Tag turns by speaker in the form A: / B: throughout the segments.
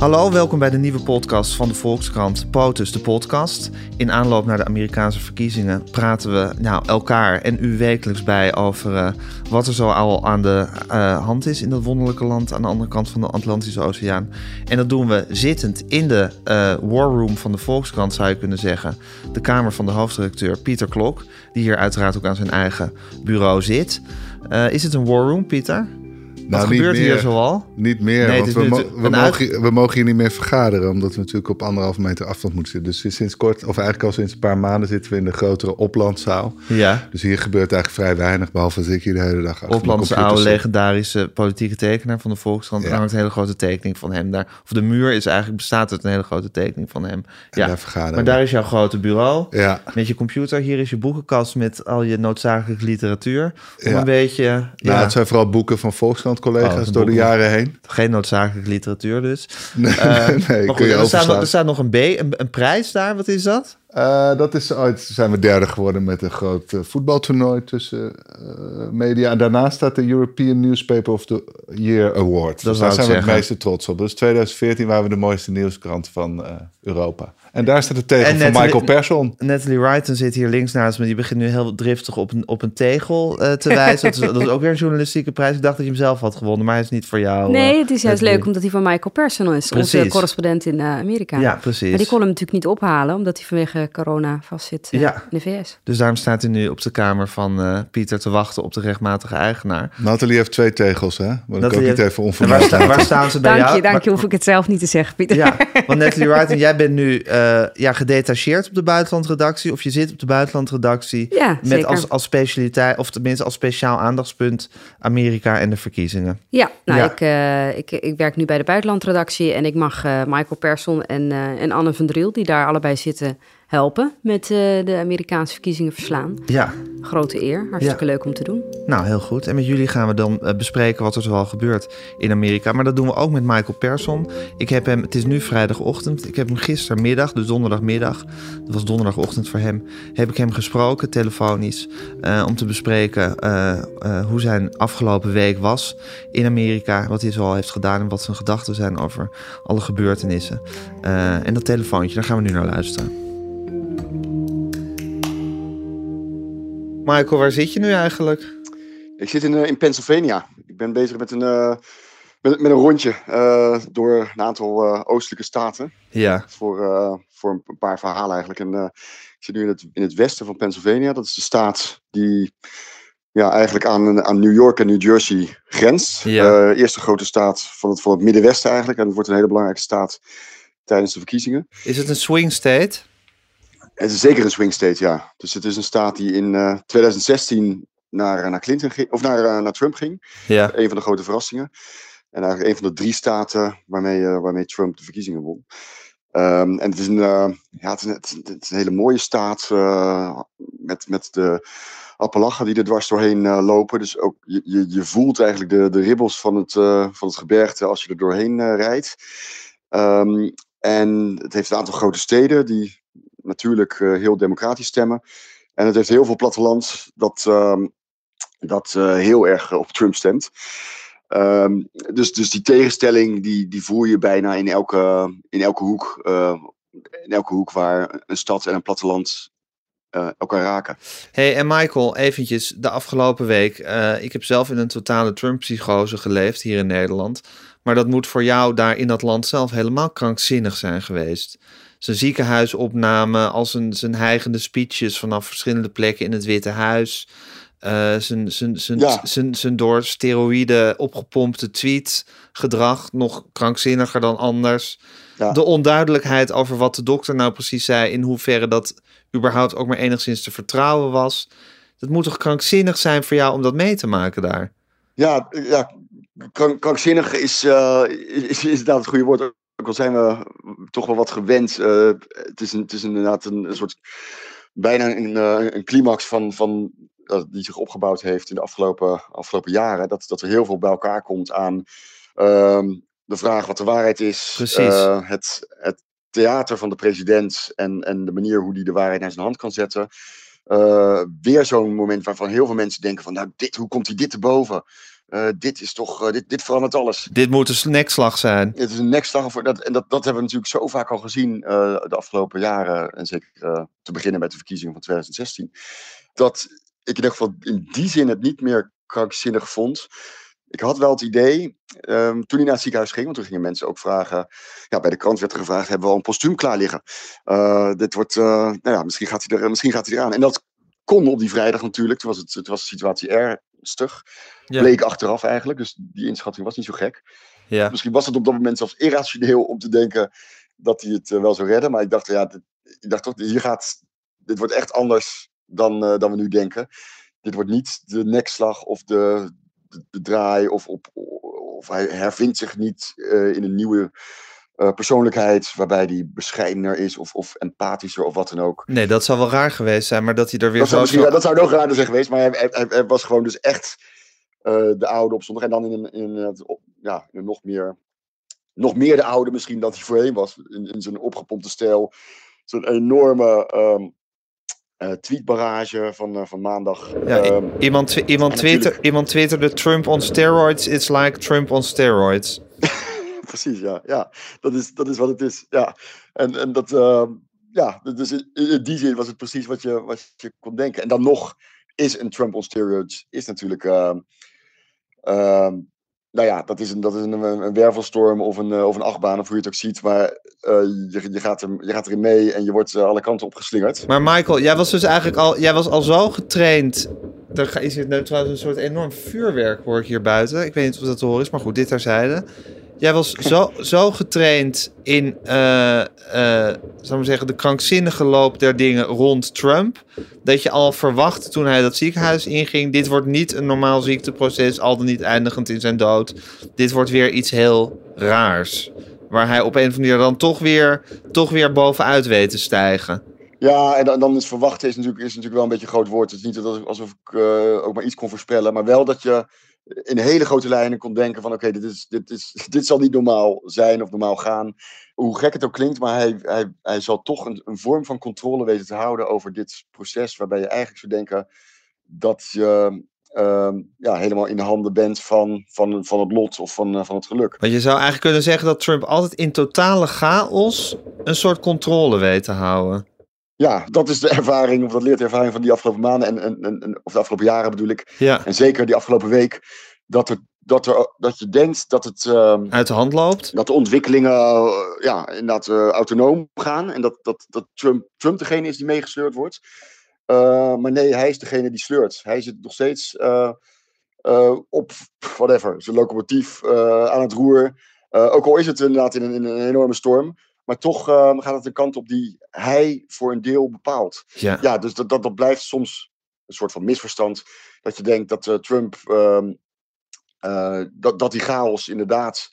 A: Hallo, welkom bij de nieuwe podcast van de Volkskrant, POTUS, de podcast. In aanloop naar de Amerikaanse verkiezingen praten we nou, elkaar en u wekelijks bij over uh, wat er zo al aan de uh, hand is in dat wonderlijke land aan de andere kant van de Atlantische Oceaan. En dat doen we zittend in de uh, war room van de Volkskrant, zou je kunnen zeggen. De kamer van de hoofdredacteur Pieter Klok, die hier uiteraard ook aan zijn eigen bureau zit. is het een war room, Pieter? Wat
B: Nou,
A: gebeurt hier zoal?
B: Niet meer,
A: Nee,
B: want
A: is
B: we, mo- we, mogen, hier- we mogen hier niet meer vergaderen, omdat we natuurlijk op anderhalf meter afstand moeten zitten. Dus sinds kort, of eigenlijk al sinds een paar maanden, zitten we in de grotere oplandzaal.
A: Ja.
B: Dus hier gebeurt eigenlijk vrij weinig, behalve als ik hier de hele dag achter
A: Oplandse
B: computer
A: oude legendarische politieke tekenaar van de Volkskrant.
B: Ja.
A: hangt een hele grote tekening van hem daar. Of de muur is eigenlijk, bestaat uit een hele grote tekening van hem. Ja,
B: daar vergaderen
A: maar
B: we.
A: daar is jouw grote bureau.
B: Ja,
A: Met je computer. Hier is je boekenkast met al je noodzakelijke literatuur. Om
B: Ja.
A: een beetje...
B: nou,
A: ja,
B: het zijn vooral boeken van Volkskrant-collega's
A: Oh,
B: door de jaren heen.
A: Geen noodzakelijke literatuur dus.
B: Nee,
A: Eh,
B: nee
A: maar goed,
B: kun je
A: er, staat nog,
B: overslaan.
A: er staat nog een B, een, een prijs daar. Wat is dat?
B: Eh, dat is ooit, zijn we derde geworden met een groot eh, voetbaltoernooi tussen media. En daarnaast staat de European Newspaper of the Year Award.
A: Dat
B: dus daar zijn we het meeste trots op. Dus 2014 waren we de mooiste nieuwskrant van Europa. En daar staat de tegel
A: En
B: van Michael Persson.
A: Natalie Wrighton zit hier links naast me. Die begint nu heel driftig op een, op een tegel eh, te wijzen. dat, is, dat is ook weer een journalistieke prijs. Ik dacht dat je hem zelf had gewonnen, maar hij is niet voor jou.
C: Nee,
A: eh,
C: het is juist
A: Natalie.
C: leuk omdat hij van Michael Persson is.
A: Precies.
C: Onze correspondent in eh, Amerika.
A: Ja, precies.
C: Maar die kon hem natuurlijk niet ophalen, omdat hij vanwege corona vastzit
A: Ja.
C: in de VS.
A: Dus daarom staat hij nu op de kamer van eh, Pieter te wachten op de rechtmatige eigenaar.
B: Nathalie heeft twee tegels, hè? Maar ik ook niet
A: heeft-
B: even
A: En waar, sta- waar staan ze bij
C: Dank
A: jou?
C: je, dank je. Hoef ik het zelf niet te zeggen, Pieter.
A: Ja, want Natalie Wrighton, jij bent nu eh, ja, gedetacheerd op de buitenlandredactie. Of je zit op de buitenlandredactie.
C: Ja,
A: met
C: zeker.
A: als, als specialiteit, of tenminste als speciaal aandachtspunt Amerika en de verkiezingen.
C: Ja, nou,
A: Ja.
C: Ik, eh, ik, ik werk nu bij de buitenlandredactie en ik mag eh, Michael Persson en, en Anne van Driel, die daar allebei zitten, helpen met eh, de Amerikaanse verkiezingen verslaan.
A: Ja,
C: Grote eer, hartstikke leuk om te doen.
A: nou heel goed. En met jullie gaan we dan eh, bespreken wat er zoal gebeurt in Amerika. Maar dat doen we ook met Michael Persson. Ik heb hem, het is nu vrijdagochtend. Ik heb hem gistermiddag, dus donderdagmiddag, dat was donderdagochtend voor hem, heb ik hem gesproken, telefonisch, eh, om te bespreken hoe zijn afgelopen week was in Amerika. Wat hij zoal heeft gedaan en wat zijn gedachten zijn over alle gebeurtenissen. En dat telefoontje, daar gaan we nu naar luisteren. Michael, waar zit je nu eigenlijk?
D: Ik zit in, eh, in Pennsylvania. Ik ben bezig met een, eh, met, met een rondje eh, door een aantal oostelijke staten.
A: Ja,
D: Voor, voor een paar verhalen eigenlijk. En, ik zit nu in het, in het westen van Pennsylvania. Dat is de staat die ja, eigenlijk aan, aan New York en New Jersey grenst.
A: Ja.
D: Eerste grote staat van het, van het Middenwesten eigenlijk. En het wordt een hele belangrijke staat tijdens de verkiezingen.
A: is het een swing state?
D: Het is zeker een swing state, ja. Dus het is een staat die in eh, 2016 naar, naar, Clinton ging, of naar, eh, naar Trump ging.
A: Ja.
D: Een van de grote verrassingen. En eigenlijk een van de drie staten waarmee, eh, waarmee Trump de verkiezingen won. Ehm, en het is, een, eh, ja, het, is een, het is een- hele mooie staat. eh, met, met de Appalachen die er dwars doorheen eh, lopen. Dus ook je, je, je voelt eigenlijk de, de ribbels van het, eh, van het gebergte als je er doorheen eh, rijdt. Ehm, en het heeft een aantal grote steden die natuurlijk eh, heel democratisch stemmen. En het heeft heel veel platteland dat, ehm, dat eh, heel erg op Trump stemt. Ehm, dus, dus die tegenstelling die, die voel je bijna in elke, in elke hoek. eh, in elke hoek waar een stad en een platteland eh, elkaar raken.
A: Hey, en Michael, eventjes, de afgelopen week. eh, ik heb zelf in een totale Trump-psychose geleefd hier in Nederland. Maar dat moet voor jou daar in dat land zelf helemaal krankzinnig zijn geweest. Zijn ziekenhuisopname, al zijn, zijn hijgende speeches vanaf verschillende plekken in het Witte Huis. eh, zijn, zijn, zijn,
D: Ja.
A: zijn, zijn door steroïden opgepompte tweetgedrag nog krankzinniger dan anders.
D: Ja.
A: De onduidelijkheid over wat de dokter nou precies zei, in hoeverre dat überhaupt ook maar enigszins te vertrouwen was. Dat moet toch krankzinnig zijn voor jou om dat mee te maken daar?
D: Ja, ja krank, krankzinnig is, eh, is, is inderdaad het goede woord. Ook al zijn we toch wel wat gewend. eh, het, is een, het is inderdaad een, een soort. bijna een, eh, een climax van. van die zich opgebouwd heeft in de afgelopen, afgelopen jaren. Dat, dat er heel veel bij elkaar komt aan. ehm, de vraag wat de waarheid is.
A: Precies.
D: eh, het, het theater van de president. En, en de manier hoe hij de waarheid naar zijn hand kan zetten. Weer zo'n moment waarvan heel veel mensen denken van, nou, dit, hoe komt hij dit te boven? Eh, dit is toch, eh, dit, dit verandert alles.
A: Dit moet een nekslag zijn.
D: Het is een nekslag voor dat. En dat, dat hebben we natuurlijk zo vaak al gezien eh, de afgelopen jaren. En zeker te beginnen met de verkiezingen van 2016. Dat ik in ieder geval in die zin het niet meer krankzinnig vond. Ik had wel het idee, ehm, toen hij naar het ziekenhuis ging, want toen gingen mensen ook vragen. Ja, bij de krant werd er gevraagd: hebben we al een postuum klaar liggen? Dit wordt, nou ja, misschien gaat, hij er, misschien gaat hij eraan. En dat kon op die vrijdag natuurlijk. Toen was, het, toen was de situatie
A: Ja.
D: Bleek achteraf eigenlijk. Dus die inschatting was niet zo gek.
A: Ja.
D: Misschien was het op dat moment zelfs irrationeel om te denken dat hij het eh, wel zou redden. Maar ik dacht, ja, dit, ik dacht toch, hier gaat, dit wordt echt anders dan, eh, dan we nu denken. Dit wordt niet de nekslag of de, de, de draai of, op, of hij hervindt zich niet eh, in een nieuwe eh, persoonlijkheid waarbij hij bescheidener is of, of empathischer of wat dan ook.
A: Nee, dat zou wel raar geweest zijn, maar dat hij er weer
D: Dat
A: zo...
D: zou,
A: zo-
D: dat zou nog raarder zijn geweest, maar hij, hij, was gewoon dus echt eh, de oude op zondag. En dan in een, in een, ja, in een nog, meer, nog meer de oude misschien dan hij voorheen was. In, in zijn opgepompte stijl. Zo'n enorme eh, tweetbarrage van, van maandag.
A: Ja,
D: Ehm,
A: iemand, iemand, twitter, iemand twitterde Trump on steroids, it's like Trump on steroids.
D: Precies, ja. ja. Dat, is, dat is wat het is. Ja. En, en dat, ehm, ja, dus in, die zin was het precies wat je, wat je kon denken. En dan nog is een Trump on steroids is natuurlijk, ehm, ehm, nou ja, dat is, een, dat is een, een wervelstorm of een, eh, of een achtbaan, of hoe je het ook ziet. Maar eh, je, je, gaat er, je gaat erin mee en je wordt eh, alle kanten opgeslingerd.
A: Maar Michael, jij was dus eigenlijk al, jij was al zo getraind. Er is hier nou trouwens een soort enorm vuurwerk hoor ik hier buiten. Ik weet niet of dat te horen is, maar goed, dit terzijde. Jij was zo, zo getraind in, zou maar zeggen, de krankzinnige loop der dingen rond Trump. Dat je al verwachtte toen hij dat ziekenhuis inging. Dit wordt niet een normaal ziekteproces, al dan niet eindigend in zijn dood. Dit wordt weer iets heel raars. Waar hij op een of andere manier dan toch weer, toch weer bovenuit weet te stijgen.
D: Ja, en dan, dan is verwachten is natuurlijk, is natuurlijk wel een beetje een groot woord. Het is niet alsof ik eh, ook maar iets kon voorspellen. Maar wel dat je in hele grote lijnen kon denken van... oké, dit, is, dit, is, dit zal niet normaal zijn of normaal gaan. Hoe gek het ook klinkt, maar hij, hij, hij zal toch een, vorm van controle weten te houden... over dit proces waarbij je eigenlijk zou denken dat je... ehm, ja, helemaal in de handen bent van, van, van het lot of van, eh, van het geluk.
A: Want je zou eigenlijk kunnen zeggen dat Trump altijd in totale chaos een soort controle weet te houden.
D: Ja, dat is de ervaring, of dat leert de ervaring van die afgelopen maanden en, en, en, of de afgelopen jaren bedoel ik.
A: Ja,
D: En zeker die afgelopen week, dat, er, dat, er, dat je denkt dat, het, ehm,
A: uit de hand loopt.
D: dat de ontwikkelingen eh, ja, inderdaad eh, autonoom gaan. En dat, dat, dat Trump, Trump degene is die meegesleurd wordt. Eh, maar nee, hij is degene die sleurt. Hij zit nog steeds op, whatever, zijn locomotief aan het roer. Ook al is het inderdaad in een, in een enorme storm. Maar toch eh, gaat het een kant op die hij voor een deel bepaalt
A: Ja.
D: ja, dus dat, dat, dat blijft soms een soort van misverstand. Dat je denkt dat eh, Trump, ehm, eh, dat, dat die chaos inderdaad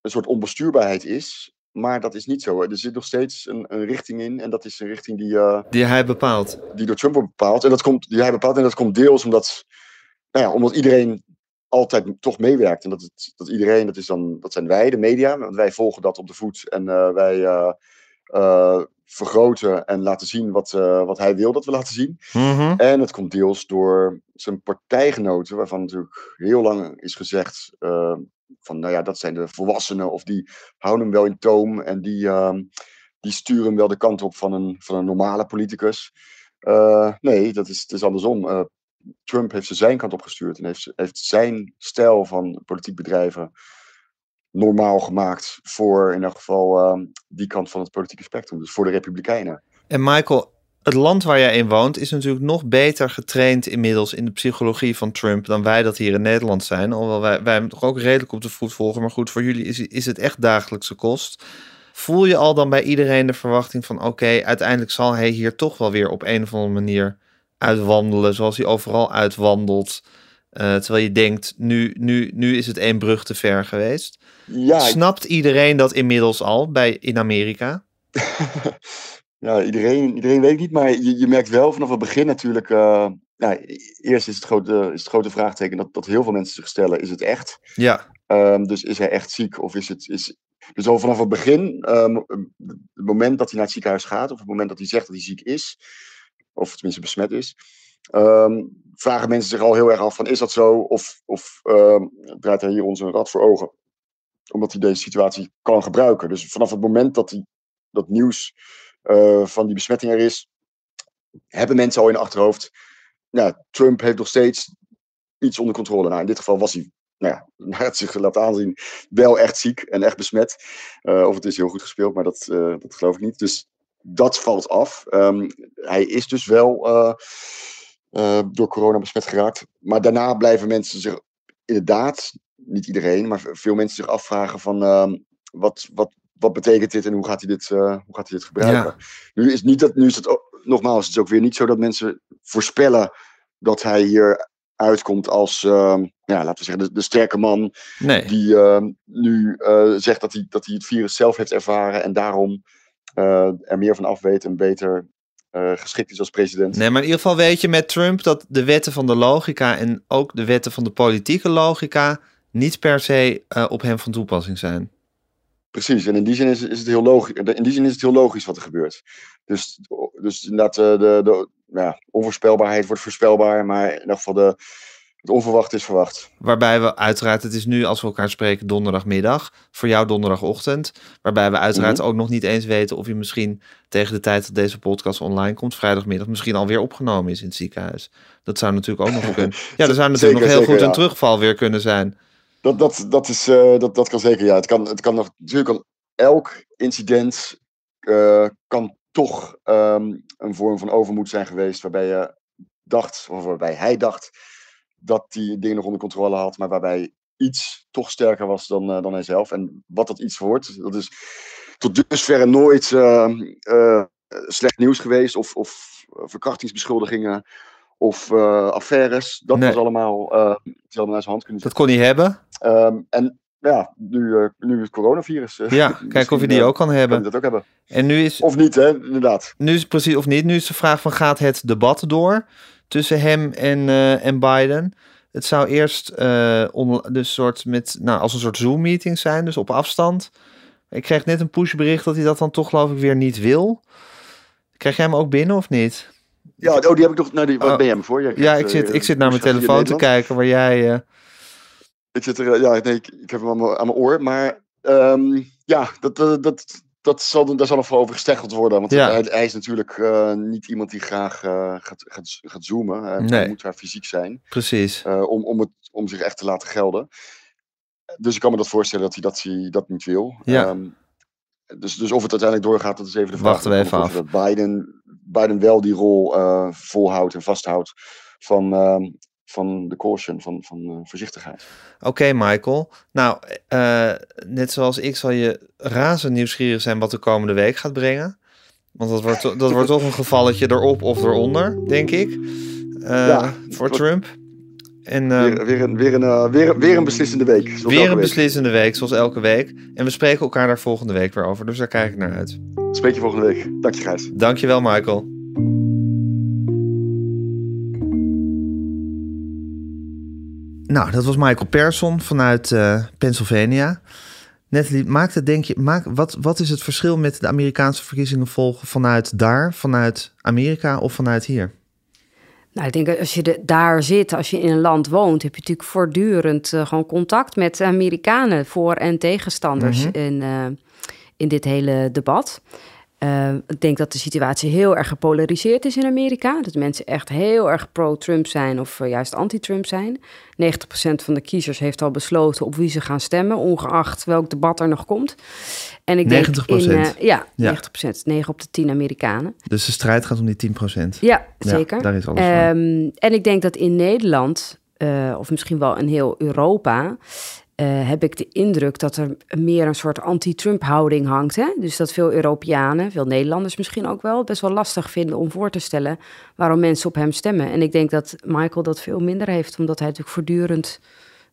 D: een soort onbestuurbaarheid is. Maar dat is niet zo. Er zit nog steeds een, een richting in. En dat is een richting die, eh,
A: Die hij bepaalt.
D: die door Trump wordt bepaald. En dat komt, die hij bepaalt. En dat komt deels omdat, nou ja, omdat iedereen altijd toch meewerkt. En dat, het, dat iedereen, dat, is dan, dat zijn wij, de media. Want wij volgen dat op de voet. En eh, wij eh, eh, vergroten en laten zien wat, wat hij wil dat we laten zien.
A: Mhm.
D: En het komt deels door zijn partijgenoten, waarvan natuurlijk heel lang is gezegd van, nou ja, dat zijn de volwassenen of die houden hem wel in toom en die, ehm, die sturen hem wel de kant op van een, van een normale politicus. Nee, dat is, het is andersom. Trump heeft ze zijn kant op gestuurd en heeft, heeft zijn stijl van politiek bedrijven normaal gemaakt voor in elk geval ehm, die kant van het politieke spectrum, dus voor de Republikeinen.
A: En Michael, het land waar jij in woont is natuurlijk nog beter getraind inmiddels in de psychologie van Trump dan wij dat hier in Nederland zijn. Alhoewel wij, wij hem toch ook redelijk op de voet volgen. Maar goed, voor jullie is, is het echt dagelijkse kost. Voel je al dan bij iedereen de verwachting van oké, uiteindelijk zal hij hier toch wel weer op een of andere manier uitwandelen zoals hij overal uitwandelt. Eh, terwijl je denkt, nu, nu, nu is het één brug te ver geweest.
D: Ja,
A: Snapt iedereen dat inmiddels al bij, in Amerika?
D: Ja, iedereen, iedereen weet het niet, maar je, je merkt wel vanaf het begin natuurlijk. eh, nou, eerst is het, grote, is het grote vraagteken dat, dat heel veel mensen zich stellen: is het echt?
A: Ja,
D: Ehm, dus is hij echt ziek? Of is het. Is, dus al vanaf het begin, ehm, het moment dat hij naar het ziekenhuis gaat, of het moment dat hij zegt dat hij ziek is, of tenminste besmet is, ehm, vragen mensen zich al heel erg af van is dat zo? Of, of ehm, draait hij hier ons een rad voor ogen? Omdat hij deze situatie kan gebruiken. Dus vanaf het moment dat hij, dat nieuws eh, van die besmetting er is, hebben mensen al in het achterhoofd. Nou, Trump heeft nog steeds iets onder controle. Nou, in dit geval was hij, nou ja, naar het zich laat aanzien, wel echt ziek en echt besmet. Uh, of het is heel goed gespeeld, maar dat, uh, dat geloof ik niet. Dus dat valt af. Um, hij is dus wel uh, door corona besmet geraakt. Maar daarna blijven mensen zich inderdaad, niet iedereen, maar veel mensen zich afvragen van uh, wat, wat, wat betekent dit en hoe gaat hij dit, uh, hoe gaat hij dit gebruiken? Ja. Nu is, niet dat, nu is het ook, nogmaals, het is ook weer niet zo dat mensen voorspellen dat hij hier uitkomt als, uh, ja, laten we zeggen, de, de sterke man.
A: Nee.
D: Die nu zegt dat hij, dat hij het virus zelf heeft ervaren en daarom er meer van af weet en beter uh, geschikt is als president.
A: Nee, maar in ieder geval weet je met Trump dat de wetten van de logica en ook de wetten van de politieke logica niet per se uh, op hem van toepassing zijn.
D: Precies, en in die zin is, is, het heel logisch. In die zin is het heel logisch wat er gebeurt. Dus, dus inderdaad, de, de, de ja, onvoorspelbaarheid wordt voorspelbaar, maar in ieder geval de, het onverwacht is verwacht.
A: Waarbij we uiteraard, het is nu als we elkaar spreken donderdagmiddag, voor jou donderdagochtend. Waarbij we uiteraard mm -hmm. ook nog niet eens weten of je misschien tegen de tijd dat deze podcast online komt, vrijdagmiddag, misschien alweer opgenomen is in het ziekenhuis. Dat zou natuurlijk ook nog kunnen. Ja, er zou natuurlijk zeker, nog heel zeker, goed een ja. terugval weer kunnen zijn.
D: Dat, dat, dat, is, uh, dat, dat kan zeker, ja. Het kan, het kan nog, natuurlijk kan elk incident uh, kan toch um, een vorm van overmoed zijn geweest, waarbij je dacht, of waarbij hij dacht dat hij dingen nog onder controle had, maar waarbij iets toch sterker was dan, uh, dan hij zelf. En wat dat iets wordt, dat is tot dusver nooit uh, uh, slecht nieuws geweest, of, of verkrachtingsbeschuldigingen, of affaires. Dat nee. was allemaal, hadden naar zijn hand kunnen
A: zetten. Dat kon hij hebben?
D: Um, en ja, nu, nu het coronavirus.
A: ja, kijk of je die ook kan hebben.
D: Kan dat ook hebben.
A: En nu is,
D: of niet, hè, inderdaad.
A: Nu is precies, of niet. Nu is de vraag van, gaat het debat door? Tussen hem en, uh, en Biden. Het zou eerst uh, on, dus soort met, nou, als een soort Zoom-meeting zijn, dus op afstand. Ik kreeg net een pushbericht dat hij dat dan toch geloof ik weer niet wil. Krijg jij hem ook binnen of niet?
D: Ja, oh, die heb ik nog. Nou, die, wat oh. ben jij me voor? Jij
A: ja, ik zit, uh, ik zit naar mijn telefoon te kijken waar jij.
D: Ik zit er, ja, nee, ik, ik heb hem aan mijn, aan mijn oor. Maar um, ja, dat, dat, dat, dat zal, daar zal nog over gesteggeld worden. Want ja. hij, hij, is natuurlijk uh, niet iemand die graag uh, gaat, gaat, gaat zoomen. Uh, nee. Hij moet daar fysiek zijn.
A: Precies.
D: om, om, het, om zich echt te laten gelden. Dus ik kan me dat voorstellen dat hij dat, hij dat niet wil.
A: Ja. Um,
D: dus, dus of het uiteindelijk doorgaat, dat is even de vraag.
A: Wachten we even af.
D: Dat Biden, Biden wel die rol volhoudt en vasthoudt van, van de caution, van, van uh, voorzichtigheid.
A: Oké, okay, Michael. Nou, uh, net zoals ik zal je razend nieuwsgierig zijn wat de komende week gaat brengen. Want dat wordt, dat wordt toch een gevalletje erop of eronder, denk ik. Uh, ja, voor Trump. En,
D: weer, weer, een, weer, een, weer, weer een beslissende week.
A: Weer een beslissende week. week, zoals elke week. En we spreken elkaar daar volgende week weer over. Dus daar kijk ik naar uit.
D: Spreek je volgende week. Dank je, Gijs.
A: Dank je wel, Michael. Nou, dat was Michael Persson vanuit uh, Pennsylvania. Natalie, maakt het, denk je, wat, wat is het verschil met de Amerikaanse verkiezingen volgen vanuit daar, vanuit Amerika of vanuit hier?
C: Nou, ik denk als je de, daar zit, als je in een land woont, heb je natuurlijk voortdurend uh, gewoon contact met Amerikanen, voor- en tegenstanders mm -hmm. in, uh, in dit hele debat. Uh, ik denk dat de situatie heel erg gepolariseerd is in Amerika. Dat mensen echt heel erg pro-Trump zijn of uh, juist anti-Trump zijn. 90% van de kiezers heeft al besloten op wie ze gaan stemmen, ongeacht welk debat er nog komt.
A: En ik 90%? Denk in, uh,
C: ja, ja, 90%. 9 op de 10 Amerikanen.
A: Dus de strijd gaat om die 10%?
C: Ja, zeker.
A: Ja, daar is alles
C: um, En ik denk dat in Nederland, of misschien wel in heel Europa... Uh, heb ik de indruk dat er meer een soort anti-Trump-houding hangt. Hè? Dus dat veel Europeanen, veel Nederlanders misschien ook wel, best wel lastig vinden om voor te stellen waarom mensen op hem stemmen. En ik denk dat Michael dat veel minder heeft, omdat hij natuurlijk voortdurend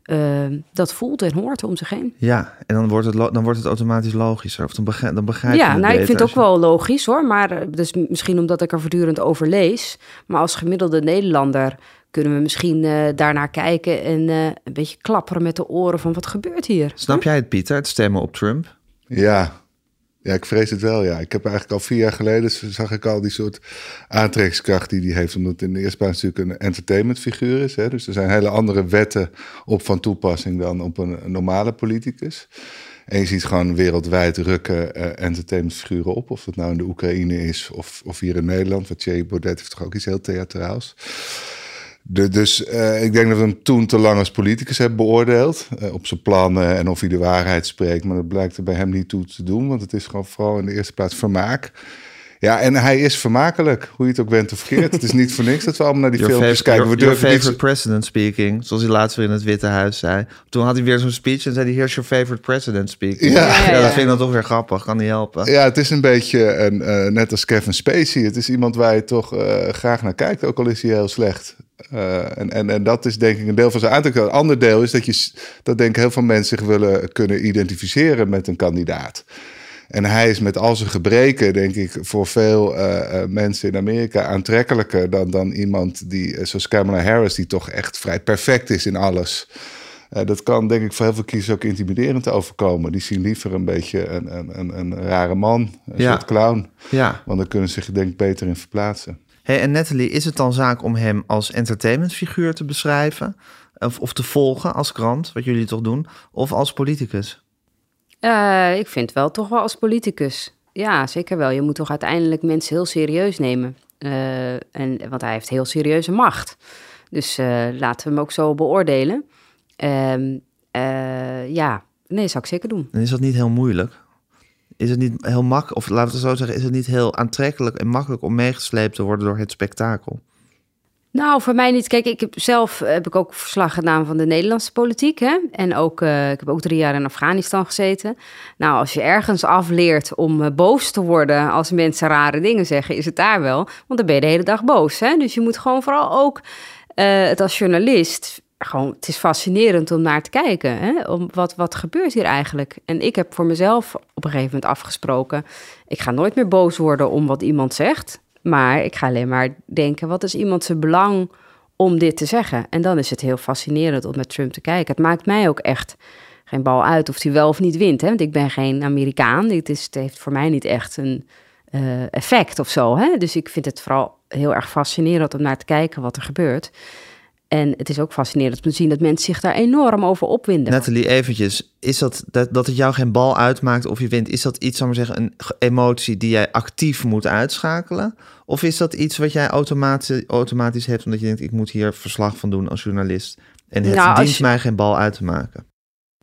C: uh, dat voelt en hoort om zich heen.
A: Ja, en dan wordt het, dan wordt het automatisch logischer. Of dan begrijp, dan begrijp
C: ja,
A: je
C: nou, ik vind het ook
A: je...
C: wel logisch hoor. Maar dus misschien omdat ik er voortdurend over lees. Maar als gemiddelde Nederlander kunnen we misschien uh, daarnaar kijken en uh, een beetje klapperen met de oren van wat gebeurt hier.
A: Snap jij het, Pieter, het stemmen op Trump?
B: Ja, Ja, ik vrees het wel, ja. Ik heb eigenlijk al vier jaar geleden zag ik al die soort aantrekkingskracht die hij heeft. Omdat het in de eerste plaats natuurlijk een entertainmentfiguur is. Hè? Dus er zijn hele andere wetten op van toepassing dan op een, normale politicus. En je ziet gewoon wereldwijd rukken uh, entertainmentfiguren op. Of het nou in de Oekraïne is of, of hier in Nederland. Want Thierry Baudet heeft toch ook iets heel theatraals. De, dus uh, ik denk dat we hem toen te lang als politicus hebben beoordeeld. Uh, op zijn plannen en of hij de waarheid spreekt. Maar dat blijkt er bij hem niet toe te doen. Want het is gewoon vooral in de eerste plaats vermaak. Ja, en hij is vermakelijk, hoe je het ook bent of keert. het is niet voor niks dat we allemaal naar die your filmpjes kijken.
A: Your, we your favorite niet... president speaking, zoals hij laatst weer in het Witte Huis zei. Toen had hij weer zo'n speech en zei hij, here's your favorite president speaking. Ja, ja, ja, dat vind ik dan toch weer grappig, kan niet helpen.
B: Ja, het is een beetje een, uh, net als Kevin Spacey. Het is iemand waar je toch uh, graag naar kijkt, ook al is hij heel slecht. Uh, en, en, en dat is denk ik een deel van zijn aantrekking. Een ander deel is dat, je, dat denk ik heel veel mensen zich willen kunnen identificeren met een kandidaat. En hij is met al zijn gebreken, denk ik, voor veel uh, mensen in Amerika aantrekkelijker dan, dan iemand die, zoals Kamala Harris, die toch echt vrij perfect is in alles. Uh, dat kan denk ik voor heel veel kiezers ook intimiderend overkomen. Die zien liever een beetje een, een, een, een rare man, een ja. soort clown. Ja. Want dan kunnen ze zich denk ik beter in verplaatsen.
A: Hey, en Natalie, is het dan zaak om hem als entertainmentfiguur te beschrijven? Of, of te volgen als krant, wat jullie toch doen? Of als politicus?
C: Uh, ik vind wel toch wel als politicus. Ja, zeker wel. Je moet toch uiteindelijk mensen heel serieus nemen. Uh, en, want hij heeft heel serieuze macht. Dus uh, laten we hem ook zo beoordelen. Ehm, ja, nee, zou ik zeker doen.
A: En is dat niet heel moeilijk? Is het niet heel makkelijk, of laten we zo zeggen, is het niet heel aantrekkelijk en makkelijk om meegesleept te worden door het spektakel?
C: Nou, voor mij niet. Kijk, ik heb zelf eh, heb ik ook verslag gedaan van de Nederlandse politiek. Hè? En ook, uh, ik heb ook drie jaar in Afghanistan gezeten. Nou, als je ergens afleert om uh, boos te worden als mensen rare dingen zeggen, is het daar wel. Want dan ben je de hele dag boos. Hè? Dus je moet gewoon vooral ook het als journalist. Gewoon, het is fascinerend om naar te kijken. Hè? Om wat, wat gebeurt hier eigenlijk? En ik heb voor mezelf op een gegeven moment afgesproken. Ik ga nooit meer boos worden om wat iemand zegt. Maar ik ga alleen maar denken, wat is iemand zijn belang om dit te zeggen? En dan is het heel fascinerend om met Trump te kijken. Het maakt mij ook echt geen bal uit of hij wel of niet wint. Hè? Want ik ben geen Amerikaan. Dit is, het heeft voor mij niet echt een uh, effect of zo. Hè? Dus ik vind het vooral heel erg fascinerend om naar te kijken wat er gebeurt. En het is ook fascinerend om te zien dat mensen zich daar enorm over opwinden.
A: Natalie, eventjes, is dat, dat, dat het jou geen bal uitmaakt of je wint, is dat iets, zal maar zeggen, een emotie die jij actief moet uitschakelen? Of is dat iets wat jij automatisch, automatisch hebt omdat je denkt, ik moet hier verslag van doen als journalist en het nou, dient mij geen bal uit te maken?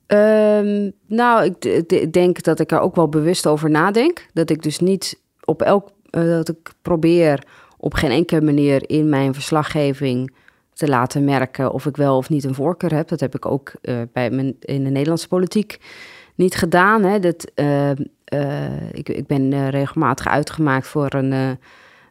C: Um, nou, ik, ik, denk dat ik er ook wel bewust over nadenk. Dat ik dus niet op elk, uh, dat ik probeer op geen enkele manier in mijn verslaggeving te laten merken of ik wel of niet een voorkeur heb. Dat heb ik ook uh, bij mijn, in de Nederlandse politiek niet gedaan. Hè. Dat, uh, uh, ik, ik ben regelmatig uitgemaakt voor een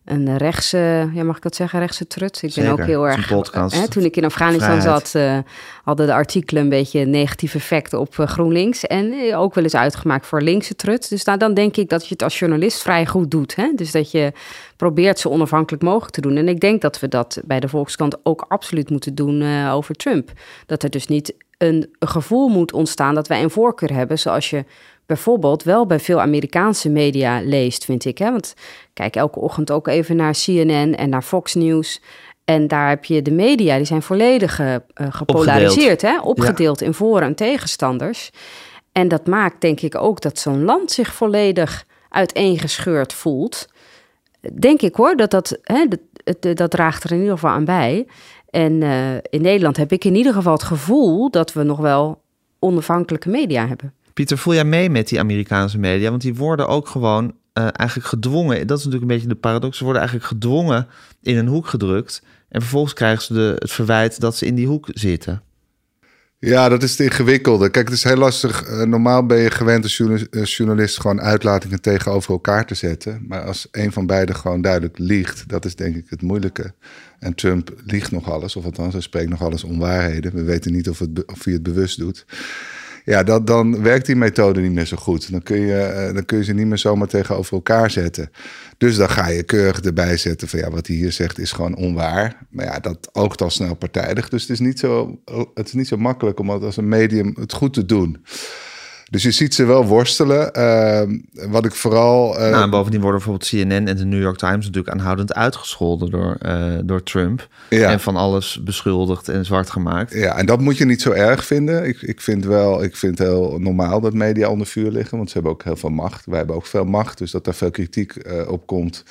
C: een rechtse, ja, mag ik dat zeggen, rechtse trut. Ik ben ook heel erg. Hè, toen ik in Afghanistan zat, uh, hadden de artikelen een beetje negatief effect op uh, GroenLinks. En uh, ook wel eens uitgemaakt voor linkse trut. Dus nou, dan denk ik dat je het als journalist vrij goed doet. Hè? Dus dat je probeert zo onafhankelijk mogelijk te doen. En ik denk dat we dat bij de Volkskrant ook absoluut moeten doen over Trump. Dat er dus niet een, een gevoel moet ontstaan dat wij een voorkeur hebben, zoals je bijvoorbeeld wel bij veel Amerikaanse media leest, vind ik. Hè? Want kijk elke ochtend ook even naar CNN en naar Fox News. En daar heb je de media, die zijn volledig uh, gepolariseerd, opgedeeld, hè? opgedeeld in voor- en tegenstanders. En dat maakt denk ik ook dat zo'n land zich volledig uiteengescheurd voelt. Denk ik hoor, dat dat, hè, dat, dat, draagt er in ieder geval aan bij. En uh, in Nederland heb ik in ieder geval het gevoel dat we nog wel onafhankelijke media hebben.
A: Pieter, voel jij mee met die Amerikaanse media? Want die worden ook gewoon uh, eigenlijk gedwongen. Dat is natuurlijk een beetje de paradox. Ze worden eigenlijk gedwongen in een hoek gedrukt. En vervolgens krijgen ze de, het verwijt dat ze in die hoek zitten.
B: Ja, dat is het ingewikkelde. Kijk, het is heel lastig. Uh, normaal ben je gewend als eh, journalist gewoon uitlatingen tegenover elkaar te zetten. Maar als een van beiden gewoon duidelijk liegt, dat is denk ik het moeilijke. En Trump liegt nog alles, of althans, hij spreekt nog alles onwaarheden. We weten niet of, het, of hij het bewust doet ja, dat, dan werkt die methode niet meer zo goed. Dan kun, je, eh, dan kun je ze niet meer zomaar tegenover elkaar zetten. Dus dan ga je keurig erbij zetten van ja, wat hij hier zegt is gewoon onwaar. Maar ja, dat oogt al snel partijdig. Dus het is niet zo, het is niet zo makkelijk om als een medium het goed te doen. Dus je ziet ze wel worstelen. Ehm, wat ik vooral.
A: Uh, nou, en bovendien worden bijvoorbeeld CNN en de New York Times natuurlijk aanhoudend uitgescholden door, uh, door Trump. Ja. En van alles beschuldigd en zwart gemaakt.
B: Ja, en dat moet je niet zo erg vinden. Ik, ik vind wel, ik vind het heel normaal dat media onder vuur liggen, want ze hebben ook heel veel macht. Wij hebben ook veel macht, dus dat daar veel kritiek uh, op komt.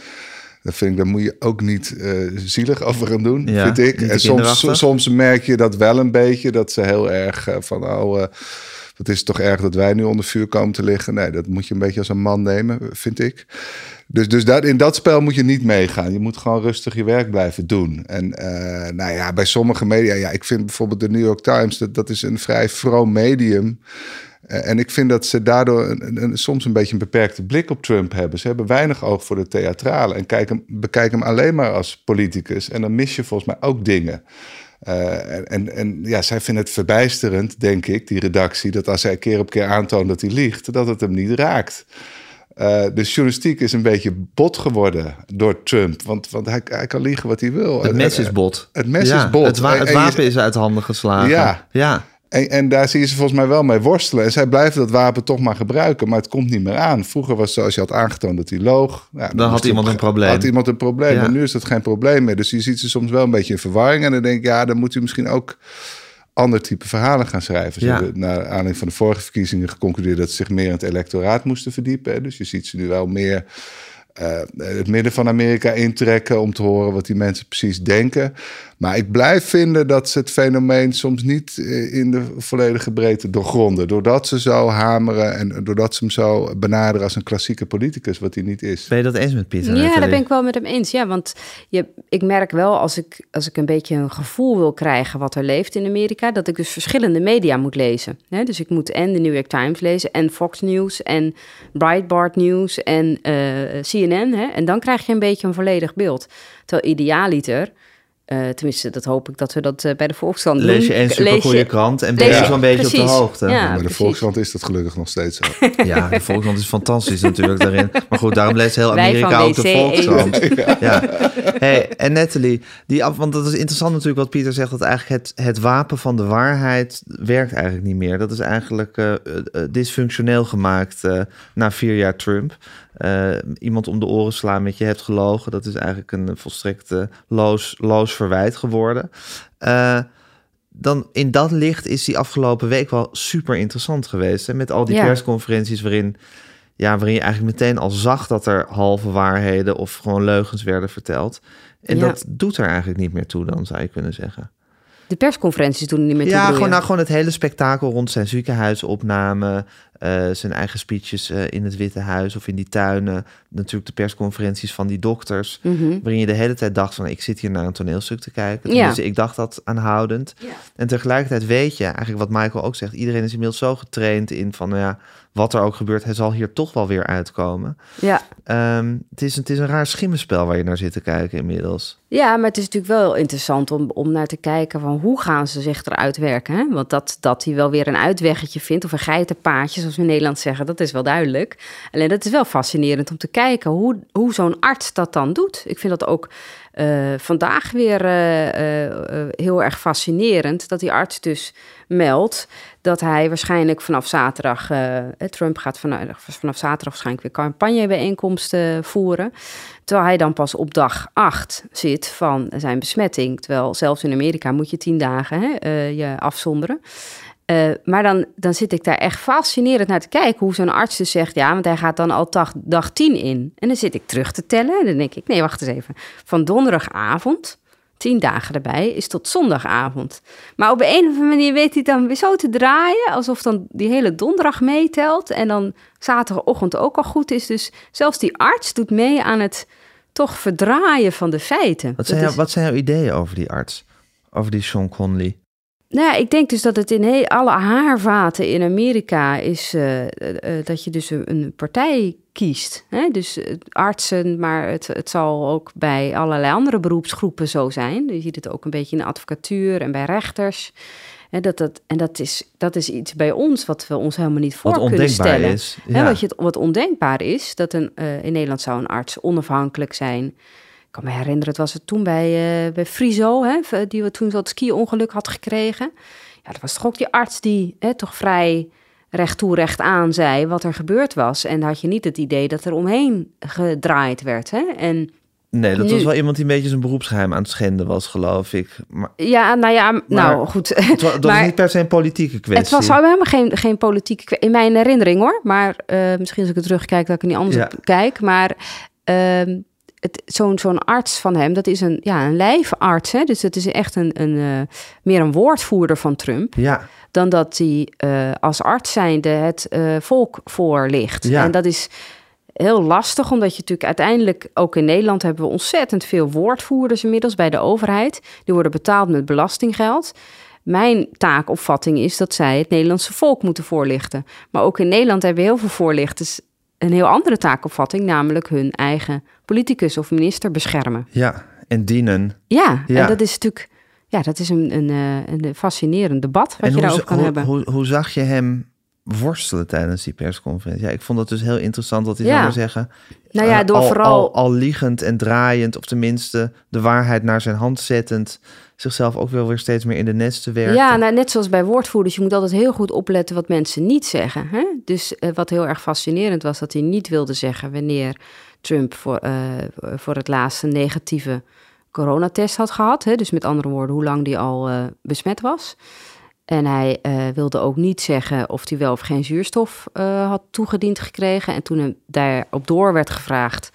B: Dat vind ik, daar moet je ook niet zielig over gaan doen, ja, vind ik. En soms, soms merk je dat wel een beetje, dat ze heel erg van, oh, dat is toch erg dat wij nu onder vuur komen te liggen. Nee, dat moet je een beetje als een man nemen, vind ik. Dus, dus dat, in dat spel moet je niet meegaan. Je moet gewoon rustig je werk blijven doen. En uh, nou ja, bij sommige media, ja, ik vind bijvoorbeeld de New York Times, dat, dat is een vrij vroom medium. Uh, en ik vind dat ze daardoor een, soms een beetje een beperkte blik op Trump hebben. Ze hebben weinig oog voor de theatrale en kijken, bekijken hem alleen maar als politicus. En dan mis je volgens mij ook dingen. Uh, en, en ja, zij vinden het verbijsterend, denk ik, die redactie, dat als hij keer op keer aantoont dat hij liegt, dat het hem niet raakt. Uh, de journalistiek is een beetje bot geworden door Trump. Want, want hij, hij kan liegen wat hij wil.
A: Het mes is bot.
B: Het mes is bot.
A: Het, wa het wapen is uit handen geslagen.
B: Ja. ja. En, en, daar zie je ze volgens mij wel mee worstelen. En zij blijven dat wapen toch maar gebruiken, maar het komt niet meer aan. Vroeger was het zo, als je had aangetoond dat hij loog...
A: dan, dan had iemand een probleem.
B: Had iemand een probleem, maar nu is dat geen probleem meer. Dus je ziet ze soms wel een beetje in verwarring. En dan denk ik, ja, dan moet u misschien ook ander type verhalen gaan schrijven. Ze ja. hebben naar aanleiding van de vorige verkiezingen geconcludeerd... dat ze zich meer in het electoraat moesten verdiepen. Dus je ziet ze nu wel meer uh, het midden van Amerika intrekken om te horen wat die mensen precies denken. Maar ik blijf vinden dat ze het fenomeen soms niet eh, in de volledige breedte doorgronden. Doordat ze zo hameren en doordat ze hem zo benaderen als een klassieke politicus, wat hij niet is.
A: Ben je dat eens met Pieter?
C: Ja, daar ben ik wel met hem eens. Ja, want je, ik merk wel als ik, als ik een beetje een gevoel wil krijgen wat er leeft in Amerika, dat ik dus verschillende media moet lezen. dus ik moet en de New York Times lezen en Fox News en Breitbart News en uh, CNN. Hè? En dan krijg je een beetje een volledig beeld. Terwijl idealiter uh, tenminste, dat hoop ik dat we dat uh, bij de Volkskrant
A: doen. Lees je een supergoeie krant en ben je zo'n beetje precies. op de hoogte.
B: Ja, bij de Volkskrant is dat gelukkig nog steeds zo.
A: ja, de Volkskrant is fantastisch natuurlijk daarin. Maar goed, daarom leest heel Amerika ook de Volkskrant. ja. ja. Hey, en Natalie, die, want dat is interessant natuurlijk wat Pieter zegt... dat eigenlijk het, het wapen van de waarheid werkt eigenlijk niet meer. Dat is eigenlijk uh, dysfunctioneel gemaakt na vier jaar Trump uh, iemand om de oren slaan met je hebt gelogen. Dat is eigenlijk een volstrekt loos, loos verwijt geworden. Uh, dan in dat licht is die afgelopen week wel super interessant geweest. Hè? Met al die persconferenties waarin, ja, waarin je eigenlijk meteen al zag dat er halve waarheden of gewoon leugens werden verteld. En dat doet er eigenlijk niet meer toe, dan zou je kunnen zeggen.
C: De persconferenties doen niet meer.
A: Ja, gewoon, nou, gewoon het hele spektakel rond zijn ziekenhuisopname. Uh, zijn eigen speeches uh, in het Witte Huis of in die tuinen. Natuurlijk de persconferenties van die dokters.
C: Mm
A: Waarin je de hele tijd dacht van ik zit hier naar een toneelstuk te kijken. Ja. Dus ik dacht dat aanhoudend.
C: Ja.
A: En tegelijkertijd weet je, eigenlijk wat Michael ook zegt. Iedereen is inmiddels zo getraind in van nou ja, wat er ook gebeurt. Hij zal hier toch wel weer uitkomen.
C: Ja.
A: Um, het, is, het is een raar schimmenspel waar je naar zit te kijken inmiddels.
C: Ja, maar het is natuurlijk wel interessant om, om naar te kijken van hoe gaan ze zich eruit werken. Hè? Want dat, dat hij wel weer een uitweggetje vindt of een geitenpaadje zoals we in Nederland zeggen, dat is wel duidelijk. Alleen dat is wel fascinerend om te kijken hoe, hoe zo'n arts dat dan doet. Ik vind dat ook uh, vandaag weer uh, uh, heel erg fascinerend dat die arts dus meldt dat hij waarschijnlijk vanaf zaterdag, Trump gaat vanaf, vanaf zaterdag waarschijnlijk weer campagnebijeenkomsten voeren. Terwijl hij dan pas op dag 8 zit van zijn besmetting. Terwijl zelfs in Amerika moet je tien dagen hè, je afzonderen. Maar dan, dan zit ik daar echt fascinerend naar te kijken hoe zo'n arts dus zegt, ja, want hij gaat dan al dag, dag 10 in. En dan zit ik terug te tellen en dan denk ik, nee, wacht eens even. Van donderdagavond, tien dagen erbij, is tot zondagavond. Maar op een of andere manier weet hij dan weer zo te draaien, alsof dan die hele donderdag meetelt en dan zaterdagochtend ook al goed is. Dus zelfs die arts doet mee aan het toch verdraaien van de feiten.
A: Wat zijn, wat zijn jouw ideeën over die arts? Over die Sean Conley?
C: Nou ja, ik denk dus dat het in heel, alle haarvaten in Amerika is uh, uh, dat je dus een, een partij kiest. Hè? Dus artsen, maar het, het zal ook bij allerlei andere beroepsgroepen zo zijn. Je ziet het ook een beetje in de advocatuur en bij rechters. Hè, dat, dat, en dat is, dat is iets bij ons wat we ons helemaal niet voor kunnen stellen.
A: Is,
C: ja. Hè, wat, je, wat ondenkbaar is, dat een, uh, in Nederland zou een arts onafhankelijk zijn kan me herinneren, het was het toen bij, uh, bij Friso, hè, die we toen dat ski-ongeluk had gekregen. Ja, dat was toch ook die arts die hè, toch vrij recht toe, recht aan zei wat er gebeurd was. En had je niet het idee dat er omheen gedraaid werd. Hè? En
A: Nee, dat
C: Nu-
A: was wel iemand die een beetje zijn beroepsgeheim aan het schenden was, geloof ik. Maar
C: ja, nou ja, nou goed.
A: het wa- dat was
C: Maar-
A: niet per se een politieke kwestie.
C: Het was helemaal geen, geen politieke kwe- in mijn herinnering hoor. Maar eh, misschien als ik het terugkijk, dat ik er niet anders
A: Ja.
C: op kijk. Maar het- zo'n zo'n arts van hem, dat is een, ja, een lijfarts. Hè? Dus het is echt een, een, eh, meer een woordvoerder van Trump.
A: Ja,
C: Dan dat hij eh, als arts zijnde het eh, volk voorlicht.
A: Ja.
C: En dat is heel lastig, omdat je natuurlijk uiteindelijk... ook in Nederland hebben we ontzettend veel woordvoerders inmiddels bij de overheid. Die worden betaald met belastinggeld. Mijn taakopvatting is dat zij het Nederlandse volk moeten voorlichten. Maar ook in Nederland hebben heel veel voorlichters een heel andere taakopvatting, namelijk hun eigen politicus of minister beschermen.
A: ja. En dienen.
C: Ja,
A: Ja.
C: en dat is natuurlijk ja, dat is een, een, eh, een fascinerend debat wat
A: en
C: je daarover kan
A: hoe,
C: hebben.
A: Hoe, hoe zag je hem worstelen tijdens die persconferentie? Ja, ik vond het dus heel interessant dat hij,
C: Ja.
A: zou zeggen...
C: Nou ja,
A: eh,
C: door
A: al,
C: vooral-
A: Al, al liegend en draaiend, of tenminste de waarheid naar zijn hand zettend... zichzelf ook wel weer steeds meer in de nest te werken.
C: Ja, nou, net zoals bij woordvoerders, je moet altijd heel goed opletten wat mensen niet zeggen. Hè? Dus eh, wat heel erg fascinerend was, dat hij niet wilde zeggen wanneer Trump voor, eh, voor het laatste negatieve coronatest had gehad. Hè? Dus met andere woorden, hoe lang die al eh, besmet was. En hij wilde ook niet zeggen of hij wel of geen zuurstof had toegediend gekregen. En toen hem daarop door werd gevraagd,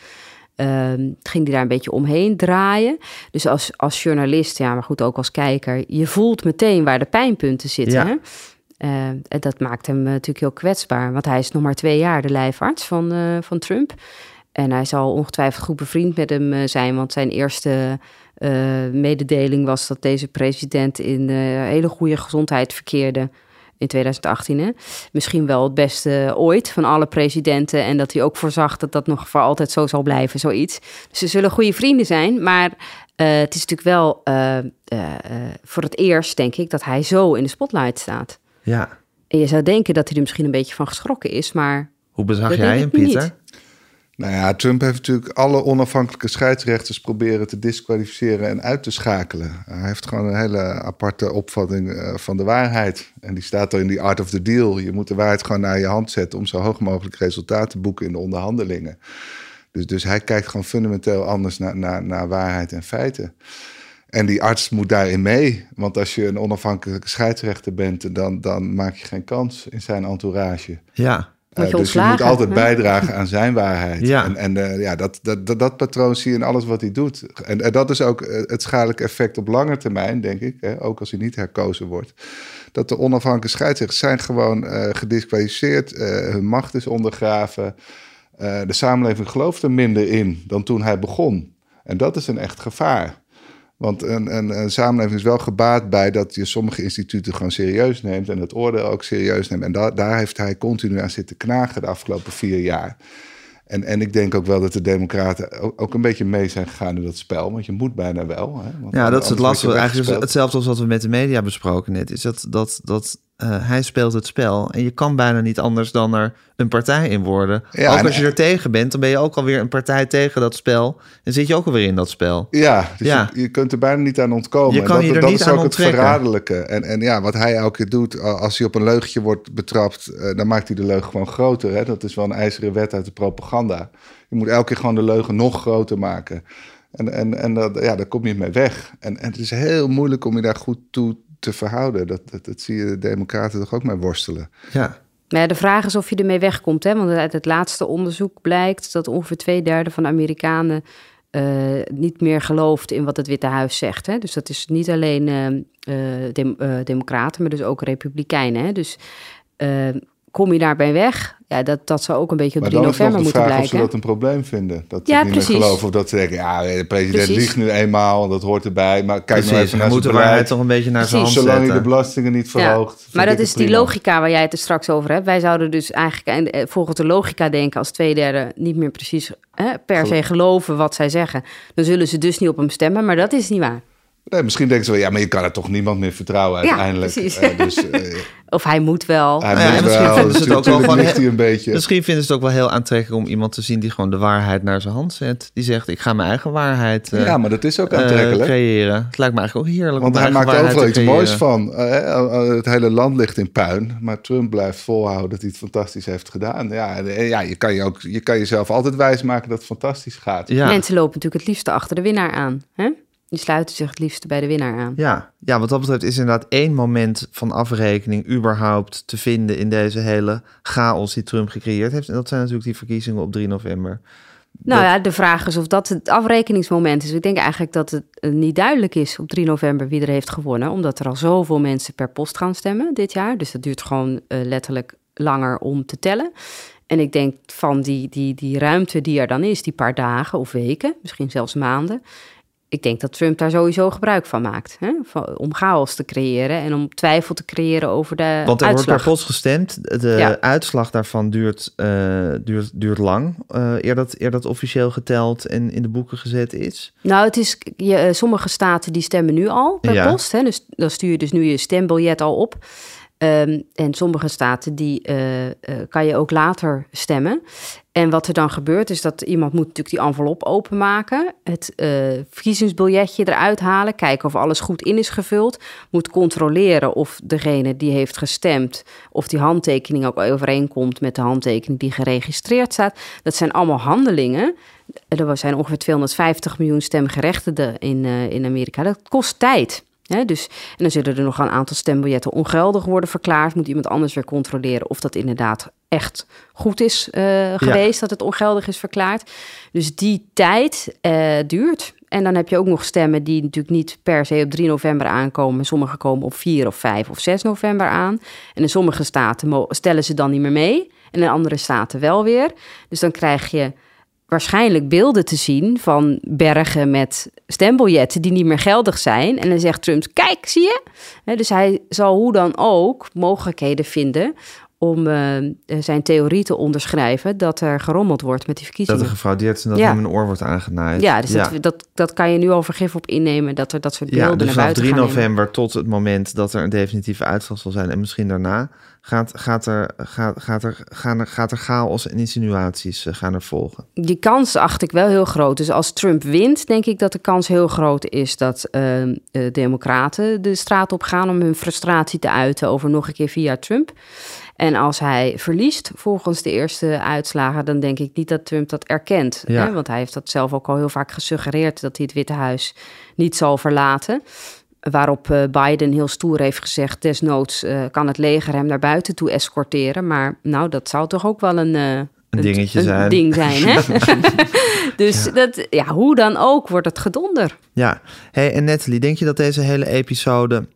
C: ehm, ging hij daar een beetje omheen draaien. Dus als, als journalist, ja, maar goed, ook als kijker, je voelt meteen waar de pijnpunten zitten.
A: Ja.
C: Hè? Eh, en dat maakt hem eh, natuurlijk heel kwetsbaar. Want hij is nog maar twee jaar de lijfarts van, eh, van Trump. En hij zal ongetwijfeld goed bevriend met hem eh, zijn. Want zijn eerste mededeling was dat deze president in hele goede gezondheid verkeerde. In 2018, hè? Misschien wel het beste ooit van alle presidenten. En dat hij ook voorzag dat dat nog voor altijd zo zal blijven, zoiets. Dus ze zullen goede vrienden zijn. Maar eh, het is natuurlijk wel eh, eh, voor het eerst, denk ik, dat hij zo in de spotlight staat.
A: Ja.
C: En je zou denken dat hij er misschien een beetje van geschrokken is, maar
A: Hoe bezag jij hem,
C: ik niet.
B: Nou ja, Trump heeft natuurlijk alle onafhankelijke scheidsrechters proberen te disqualificeren en uit te schakelen. Hij heeft gewoon een hele aparte opvatting eh, van de waarheid. En die staat er in die art of the deal. Je moet de waarheid gewoon naar je hand zetten om zo hoog mogelijk resultaat te boeken in de onderhandelingen. Dus, dus hij kijkt gewoon fundamenteel anders naar, naar, naar waarheid en feiten. En die arts moet daarin mee. Want als je een onafhankelijke scheidsrechter bent, dan, dan maak je geen kans in zijn entourage.
A: Ja.
C: Je
B: Eh, dus je moet altijd
C: hè?
B: bijdragen aan zijn waarheid.
A: Ja.
B: En, en eh, ja, dat, dat, dat, dat patroon zie je in alles wat hij doet. En, en dat is ook eh, het schadelijke effect op lange termijn, denk ik. Hè, ook als hij niet herkozen wordt. Dat de onafhankelijke scheidsrechters zijn gewoon eh gedisqualificeerd. eh, hun macht is ondergraven. Eh, de samenleving gelooft er minder in dan toen hij begon. En dat is een echt gevaar. Want een, een, een samenleving is wel gebaat bij dat je sommige instituten gewoon serieus neemt en het oordeel ook serieus neemt. En da- daar heeft hij continu aan zitten knagen de afgelopen vier jaar. En, en ik denk ook wel dat de Democraten ook, ook een beetje mee zijn gegaan in dat spel. Want je moet bijna wel. Hè? Want
A: Ja, dat is het lastige. Eigenlijk hetzelfde als wat we met de media besproken net. Is dat, dat, dat eh, hij speelt het spel. En je kan bijna niet anders dan er een partij in worden.
B: Ja,
A: ook als je er tegen bent, dan ben je ook alweer een partij tegen dat spel. En zit je ook alweer in dat spel.
B: Ja, dus
A: Ja.
B: Je, je kunt er bijna niet aan ontkomen.
A: Je kan
B: dat,
A: je er
B: dat
A: niet
B: is
A: aan
B: ook
A: onttrekken.
B: het verraderlijke. En, en ja, wat hij elke keer doet, als hij op een leugentje wordt betrapt, eh, dan maakt hij de leugen gewoon groter. Hè? Dat is wel een ijzeren wet uit de propaganda. Je moet elke keer gewoon de leugen nog groter maken. En, en, en dat, ja, daar kom je mee weg. En, en het is heel moeilijk om je daar goed toe te verhouden. Dat, dat, dat zie je de democraten toch ook mee worstelen.
A: Ja.
C: Maar ja, de vraag is of je ermee wegkomt. Hè? Want uit het laatste onderzoek blijkt dat ongeveer twee derde van de Amerikanen eh, niet meer gelooft in wat het Witte Huis zegt. Hè? Dus dat is niet alleen eh, eh, dem- Democraten, maar dus ook Republikeinen. Hè? Dus kom je daarbij weg? Ja, dat, dat zou ook een beetje op
B: Maar
C: 3
B: dan is nog
C: november
B: de
C: moeten
B: vraag of ze
C: blijken.
B: dat een probleem vinden. Dat ze
C: Ja,
B: niet meer
C: precies.
B: geloven of dat ze denken... ja, de president
C: Precies.
B: liegt nu eenmaal, dat hoort erbij. Maar kijk nou
A: Precies.
B: even
A: Hij
B: naar
A: moet de waarheid toch een beetje naar zijn hand
B: Zolang hij de belastingen niet verhoogt.
C: Maar dat is die logica waar jij het er straks over hebt. Wij zouden dus eigenlijk eh, volgens de logica denken... als twee derde niet meer precies hè, per se geloven wat zij zeggen... dan zullen ze dus niet op hem stemmen, maar dat is niet waar.
B: Nee, misschien denken ze wel, ja, maar je kan er toch niemand meer vertrouwen
C: Ja,
B: uiteindelijk.
C: precies.
B: Eh, dus eh,
C: Of hij moet wel.
B: hij
A: Nou ja,
B: moet
A: misschien
B: wel,
A: vinden ze
B: dus
A: het ook wel van,
B: een beetje...
A: Misschien vinden ze het ook wel heel aantrekkelijk om iemand te zien die gewoon de waarheid naar zijn hand zet. Die zegt, ik ga mijn eigen waarheid eh,
B: ja, maar dat is ook
A: eh,
B: aantrekkelijk.
A: creëren. Het lijkt me eigenlijk ook heerlijk
B: Want
A: om
B: hij maakt overal iets moois van. Het hele land ligt in puin. Maar Trump blijft volhouden dat hij het fantastisch heeft gedaan. Ja, en, ja je, kan je, ook, je kan jezelf altijd wijsmaken dat het fantastisch gaat.
A: Ja.
C: Mensen lopen natuurlijk het liefste achter de winnaar aan. Hè? Die sluiten zich het liefste bij de winnaar aan.
A: Ja, ja, wat dat betreft is inderdaad één moment van afrekening überhaupt te vinden in deze hele chaos die Trump gecreëerd heeft. En dat zijn natuurlijk die verkiezingen op 3 november.
C: Nou
A: Dat-
C: ja, de vraag is of dat het afrekeningsmoment is. Ik denk eigenlijk dat het eh, niet duidelijk is op 3 november wie er heeft gewonnen. Omdat er al zoveel mensen per post gaan stemmen dit jaar. Dus dat duurt gewoon eh, letterlijk langer om te tellen. En ik denk van die, die, die ruimte die er dan is, die paar dagen of weken, misschien zelfs maanden. Ik denk dat Trump daar sowieso gebruik van maakt. Hè? Om chaos te creëren en om twijfel te creëren over de
A: Want er wordt per post gestemd. De
C: Ja.
A: uitslag daarvan duurt, eh, duurt, duurt lang. eh eer, dat, eer dat officieel geteld en in de boeken gezet is.
C: Nou, het is, je, eh, sommige staten die stemmen nu al per
A: Ja.
C: post. Hè? Dus dan stuur je dus nu je stembiljet al op. Ehm, en sommige staten die eh, eh, kan je ook later stemmen. En wat er dan gebeurt is dat iemand moet natuurlijk die envelop openmaken, het eh, verkiezingsbiljetje eruit halen, kijken of alles goed in is gevuld, moet controleren of degene die heeft gestemd, of die handtekening ook overeenkomt met de handtekening die geregistreerd staat. Dat zijn allemaal handelingen. Er zijn ongeveer 250 miljoen stemgerechtigden in, in Amerika. Dat kost tijd. Dus, en dan zullen er nog een aantal stembiljetten ongeldig worden verklaard. Moet iemand anders weer controleren of dat inderdaad echt goed is eh, geweest, dat het ongeldig is verklaard. Dus die tijd eh, duurt. En dan heb je ook nog stemmen die natuurlijk niet per se op 3 november aankomen. Sommige komen op 4 of 5 of 6 november aan. En in sommige staten stellen ze dan niet meer mee. En in andere staten wel weer. Dus dan krijg je waarschijnlijk beelden te zien van bergen met stembiljetten die niet meer geldig zijn. En dan zegt Trump, kijk, zie je? Dus hij zal hoe dan ook mogelijkheden vinden om eh, zijn theorie te onderschrijven dat er gerommeld wordt met die
A: Dat
C: verkiezingen.
A: er gefraudeerd is en dat
C: Ja.
A: hem een oor wordt aangenaaid.
C: Ja, dus Dat, dat, dat kan je nu al vergif op innemen, dat er dat soort beelden
A: Ja, dus
C: naar
A: vanaf
C: buiten
A: 3
C: gaan. nemen.
A: november tot het moment dat er een definitieve uitslag zal zijn en misschien daarna gaat, gaat, er, gaat, gaat, er, gaan er, gaat er chaos en insinuaties eh, gaan er volgen.
C: Die kans acht ik wel heel groot. Dus als Trump wint, denk ik dat de kans heel groot is dat eh, de Democraten de straat op gaan om hun frustratie te uiten over nog een keer via Trump. En als hij verliest volgens de eerste uitslagen, dan denk ik niet dat Trump dat erkent.
A: Ja.
C: Hè? Want hij heeft dat zelf ook al heel vaak gesuggereerd dat hij het Witte Huis niet zal verlaten. Waarop eh, Biden heel stoer heeft gezegd: desnoods eh, kan het leger hem naar buiten toe escorteren. Maar nou, dat zou toch ook wel een, eh,
A: Een dingetje
C: een
A: zijn.
C: ding zijn, hè? dus Dat, ja, hoe dan ook wordt het gedonder.
A: Ja, hey, en Natalie, denk je dat deze hele episode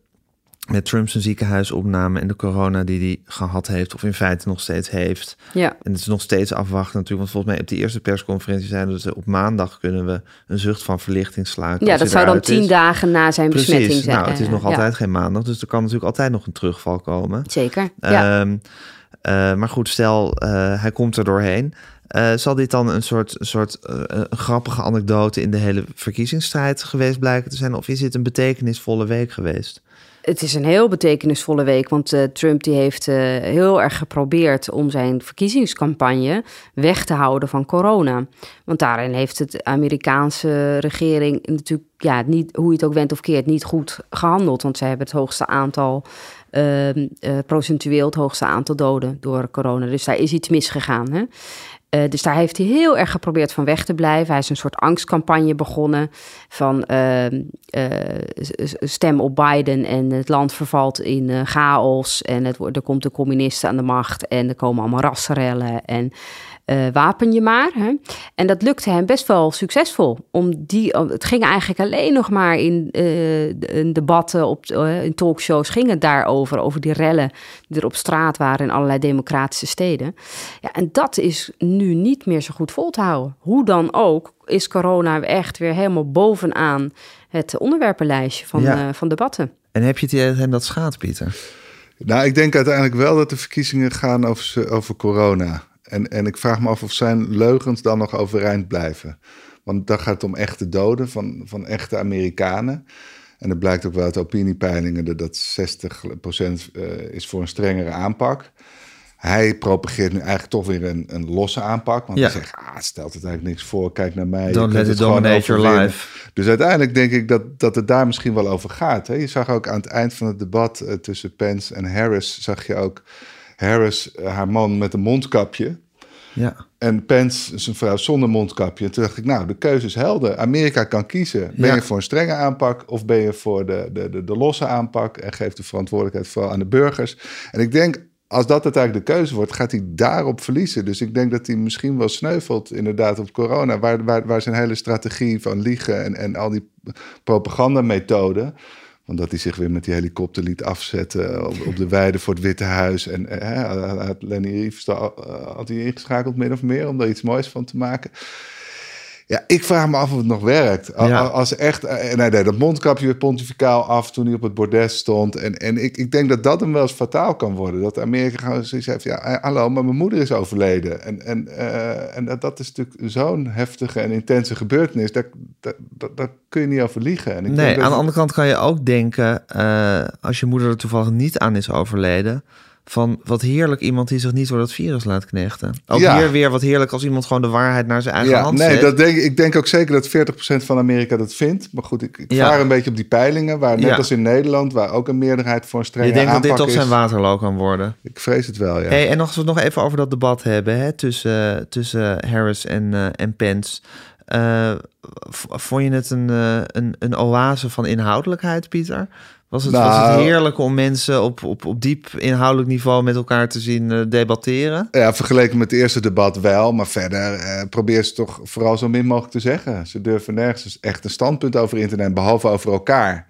A: met Trump's ziekenhuisopname en de corona die hij gehad heeft, of in feite nog steeds heeft,
C: Ja.
A: en het is nog steeds afwachten natuurlijk, want volgens mij op die eerste persconferentie zeiden ze op maandag kunnen we een zucht van verlichting sluiten.
C: Ja, dat zou dan tien
A: is.
C: dagen na zijn besmetting
A: Precies,
C: zijn.
A: nou, het is nog
C: ja,
A: altijd geen maandag, dus er kan natuurlijk altijd nog een terugval komen.
C: zeker. ja.
A: Ehm, eh, maar goed, stel eh, hij komt er doorheen. Eh, zal dit dan een soort, een soort een grappige anekdote in de hele verkiezingsstrijd geweest blijken te zijn? Of is dit een betekenisvolle week geweest?
C: Het is een heel betekenisvolle week, want eh, Trump die heeft eh, heel erg geprobeerd om zijn verkiezingscampagne weg te houden van corona. Want daarin heeft het Amerikaanse regering natuurlijk, ja, niet, hoe je het ook went of keert, niet goed gehandeld. Want zij hebben het hoogste aantal, ehm, eh, procentueel het hoogste aantal doden door corona. Dus daar is iets misgegaan. Hè? Eh, dus daar heeft hij heel erg geprobeerd van weg te blijven. Hij is een soort angstcampagne begonnen van ehm, eh, stem op Biden en het land vervalt in eh, chaos en het, er komt de communisten aan de macht en er komen allemaal rassenrellen en eh, wapen je maar. Hè? En dat lukte hem best wel succesvol. Om die, het ging eigenlijk alleen nog maar in, eh, in debatten, op, eh, in talkshows, ging het daarover, over die rellen die er op straat waren in allerlei democratische steden. Ja, en dat is nu niet meer zo goed vol te houden. Hoe dan ook is corona echt weer helemaal bovenaan het onderwerpenlijstje van,
A: Ja.
C: eh, van debatten.
A: En heb je het hem dat schaadt, Pieter?
B: Nou, ik denk uiteindelijk wel dat de verkiezingen gaan over, over corona. En, en ik vraag me af of zijn leugens dan nog overeind blijven. Want dan gaat het om echte doden van, van echte Amerikanen. En het blijkt ook wel uit opiniepeilingen dat, dat 60% uh, is voor een strengere aanpak. Hij propageert nu eigenlijk toch weer een, een losse aanpak. Want
A: Ja.
B: hij zegt, ah, stelt het eigenlijk niks voor. Kijk naar mij.
A: Don't let
B: het
A: it dominate your life.
B: Dus uiteindelijk denk ik dat, dat het daar misschien wel over gaat. Hè? Je zag ook aan het eind van het debat eh, tussen Pence en Harris... zag je ook Harris, eh, haar man met een mondkapje...
A: Ja.
B: En Pence, zijn vrouw zonder mondkapje. En toen dacht ik, nou, de keuze is helder. Amerika kan kiezen. Ben
A: Ja.
B: je voor een strenge aanpak of ben je voor de, de, de, de losse aanpak? En geeft de verantwoordelijkheid vooral aan de burgers. En ik denk, als dat uiteindelijk de keuze wordt, gaat hij daarop verliezen. Dus ik denk dat hij misschien wel sneuvelt inderdaad op corona. Waar, waar, waar zijn hele strategie van liegen en, en al die propagandamethoden... Want dat hij zich weer met die helikopter liet afzetten op, op de weide voor het Witte Huis. En eh, had Lenny Riefenstahl eh, had hij ingeschakeld min of meer om daar iets moois van te maken. Ja, ik vraag me af of het nog werkt.
A: Ja.
B: Als echt, eh, nee, nee, dat mondkapje weer pontificaal af toen hij op het bordes stond. En, en ik, ik denk dat dat hem wel eens fataal kan worden. Dat Amerika gewoon zoiets heeft, ja, eh, hallo, maar mijn moeder is overleden. En, en, eh, en dat, dat is natuurlijk zo'n heftige en intense gebeurtenis. Daar, daar, daar, kun je niet over liegen. En ik
A: Nee,
B: dat-
A: aan de andere kant kan je ook denken, eh, als je moeder er toevallig niet aan is overleden, van wat heerlijk iemand die zich niet door dat virus laat knechten. Ook
B: Ja.
A: hier weer wat heerlijk als iemand gewoon de waarheid naar zijn eigen
B: ja,
A: hand
B: nee,
A: zet.
B: dat denk, ik- ik denk ook zeker dat 40% van Amerika dat vindt. Maar goed, ik, ik
A: Ja.
B: vaar een beetje op die peilingen. Waar net als in Nederland, waar ook een meerderheid voor een strenge
A: je denkt dat dit
B: aanpak
A: toch zijn waterloo kan worden.
B: Ik vrees het wel, ja.
A: Hey, en als we het nog even over dat debat hebben hè, tussen, tussen Harris en, eh, en Pence. Eh, vond je het een, eh, een, een oase van inhoudelijkheid, Pieter? Was het, was het
B: Nou-
A: heerlijk om mensen op, op, op diep inhoudelijk niveau met elkaar te zien eh, debatteren?
B: Ja, vergeleken met het eerste debat wel. Maar verder eh, probeer ze toch vooral zo min mogelijk te zeggen. Ze durven nergens echt een standpunt over in te nemen, behalve over elkaar.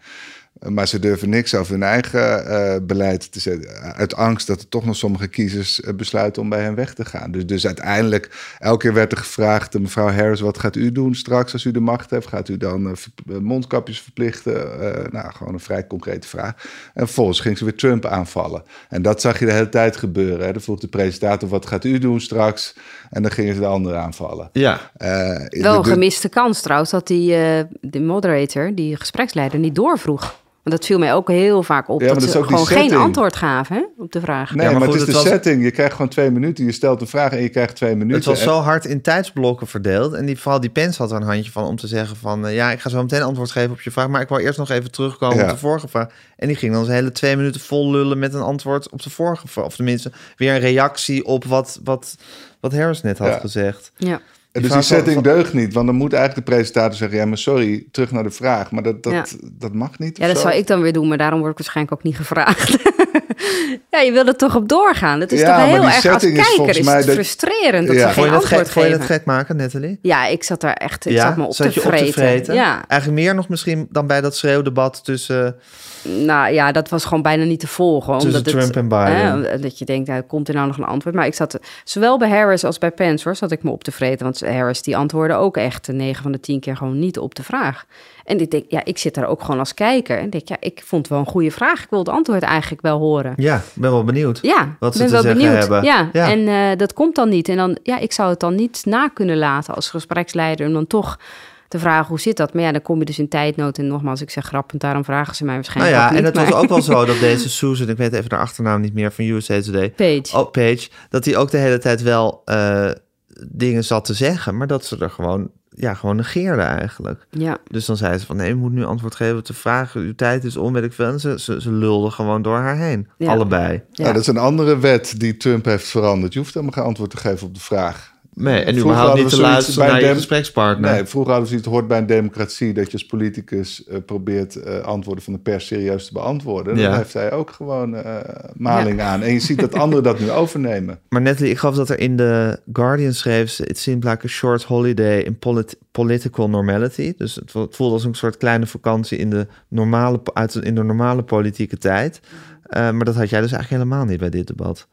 B: Eh, Maar ze durven niks over hun eigen eh, beleid te zetten. Uit angst dat er toch nog sommige kiezers eh, besluiten om bij hen weg te gaan. Dus, dus uiteindelijk, elke keer werd er gevraagd... eh, mevrouw Harris, wat gaat u doen straks als u de macht hebt? Gaat u dan eh, eh, mondkapjes verplichten? Eh, nou, gewoon een vrij concrete vraag. En vervolgens ging ze weer Trump aanvallen. En dat zag je de hele tijd gebeuren. Hè. Dan vroeg de presentator, wat gaat u doen straks? En dan gingen ze de andere aanvallen.
A: Ja,
B: Eh,
C: Wel een gemiste kans trouwens dat die, eh de moderator, die gespreksleider, niet doorvroeg. Want dat viel mij ook heel vaak op.
B: Ja, maar
C: dat ze
B: ook die
C: gewoon geen antwoord gaven hè, op de vraag.
B: Nee,
A: Ja, maar
B: maar,
A: goed,
B: het is
A: het
B: de
A: was-
B: setting. Je krijgt gewoon twee minuten. Je stelt een vraag en je krijgt twee minuten.
A: het was
B: En-
A: zo hard in tijdsblokken verdeeld. En die, vooral die Pence had er een handje van om te zeggen van... eh, ja, ik ga zo meteen antwoord geven op je vraag... maar ik wil eerst nog even terugkomen
B: Ja.
A: op de vorige vraag. En die ging dan zijn hele twee minuten vol lullen met een antwoord op de vorige vraag. Of tenminste, weer een reactie op wat, wat, wat Harris net had
B: Ja.
A: gezegd.
C: Ja.
B: En dus die setting
A: van-
B: deugt niet. Want dan moet eigenlijk de presentator zeggen... ja, maar sorry, terug naar de vraag. Maar dat, dat,
C: Ja.
B: dat mag niet.
C: ja, dat
B: zo.
C: zou ik dan weer doen, maar daarom word ik waarschijnlijk ook niet gevraagd. ja, je wil er toch op doorgaan. Het is
B: Ja,
C: toch
B: maar
C: heel
B: die
C: erg als
B: setting is
C: kijker
B: volgens
C: is
B: mij
C: het
B: dat-
C: frustrerend dat
B: Ja.
C: ze
A: Vond
C: geen
A: je, dat
C: antwoord
A: gek, vond je
C: geven.
A: dat gek maken, Nathalie?
C: Ja, ik zat daar echt, ik zat me op,
A: Zat
C: te,
A: je op te
C: vreten. Ja,
A: Eigenlijk meer nog misschien dan bij dat schreeuwdebat tussen...
C: nou ja, dat was gewoon bijna niet te volgen.
A: Tussen
C: omdat het,
A: Trump en Biden.
C: hè, dat je denkt, nou, komt er nou nog een antwoord? Maar ik zat, zowel bij Harris als bij Pence hoor, zat ik me op te vreten. Want Harris die antwoordde ook echt 9 van de 10 keer gewoon niet op de vraag. En ik denk, ja, ik zit daar ook gewoon als kijker. En denk, ja, ik vond het wel een goede vraag. Ik wil het antwoord eigenlijk wel horen.
A: Ja, ik ben wel benieuwd.
C: Ja,
A: Wat ze
C: ben
A: te
C: wel
A: zeggen
C: benieuwd.
A: hebben.
C: Ja,
A: Ja.
C: en eh, dat komt dan niet. En dan, ja, ik zou het dan niet na kunnen laten als gespreksleider om dan toch te vragen hoe zit dat. Maar ja, dan kom je dus in tijdnood. En nogmaals, ik zeg grappend, daarom vragen ze mij
A: Nou
C: waarschijnlijk
A: ja,
C: ook
A: en het was ook wel zo dat deze Susan, ik weet even de achternaam niet meer van USA Today,
C: Page.
A: oh, Page, dat hij ook de hele tijd wel eh, dingen zat te zeggen, maar dat ze er gewoon, ja, gewoon negeerde eigenlijk.
C: Ja,
A: Dus dan zei ze van nee, je moet nu antwoord geven op de vraag, uw tijd is om, weet ik veel. En ze, ze, ze lulden gewoon door haar heen,
C: Ja.
A: allebei.
C: ja.
B: Nou, dat is een andere wet die Trump heeft veranderd. Je hoeft helemaal geen antwoord te geven op de vraag.
A: Nee, en
B: Vroeger
A: überhaupt niet te luisteren
B: bij
A: naar je gesprekspartner.
B: Nee, vroeger hadden we zoiets, het hoort bij een democratie... dat je als politicus eh, probeert eh, antwoorden van de pers serieus te beantwoorden.
A: Ja.
B: Dan heeft hij ook gewoon eh, maling aan. En je ziet dat anderen dat nu overnemen.
A: Maar Natalie, ik geloof dat er in de Guardian schreef... ze, it seemed like a short holiday in polit- political normality. Dus het vo- het voelde als een soort kleine vakantie in de normale, uit, in de normale politieke tijd. Eh, maar dat had jij dus eigenlijk helemaal niet bij dit debat.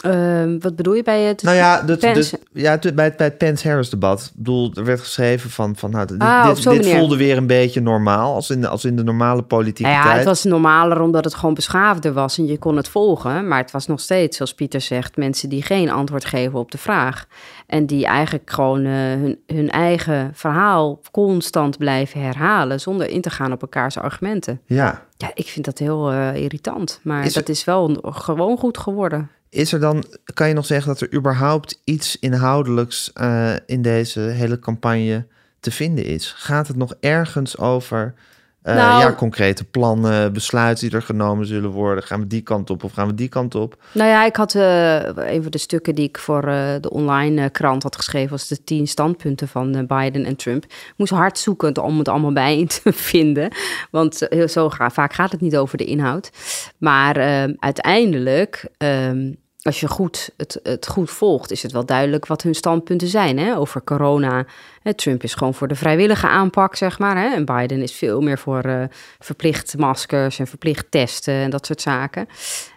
C: Ehm, wat bedoel je bij het?
A: Nou ja,
C: Pence?
A: ja bij, het- bij het Pence-Harris-debat. Bedoel, er werd geschreven van... van nou, dit,
C: Ah,
A: dit, voelde weer een beetje normaal. Als in de, als in de normale politieke
C: Nou ja,
A: tijd.
C: het was normaler omdat het gewoon beschaafder was en je kon het volgen. Maar het was nog steeds, zoals Pieter zegt, mensen die geen antwoord geven op de vraag. En die eigenlijk gewoon eh, hun, hun eigen verhaal constant blijven herhalen zonder in te gaan op elkaars argumenten.
A: Ja.
C: Ja, ik vind dat heel eh, irritant. Maar
A: Is
C: dat is wel gewoon goed geworden.
A: Is er dan, kan je nog zeggen dat er überhaupt iets inhoudelijks eh, in deze hele campagne te vinden is? Gaat het nog ergens over eh,
C: Nou-
A: ja, concrete plannen, besluiten die er genomen zullen worden? Gaan we die kant op of gaan we die kant op?
C: Nou ja, ik had eh, een van de stukken die ik voor eh, de online krant had geschreven, was de tien standpunten van Biden en Trump. Ik moest hard zoeken om het allemaal bijeen te vinden, want heel zo ga- vaak gaat het niet over de inhoud. Maar eh, uiteindelijk, ehm, als je goed, het, het goed volgt, is het wel duidelijk wat hun standpunten zijn hè, over corona. Hè, Trump is gewoon voor de vrijwillige aanpak, zeg maar. Hè, en Biden is veel meer voor eh, verplicht maskers en verplicht testen en dat soort zaken.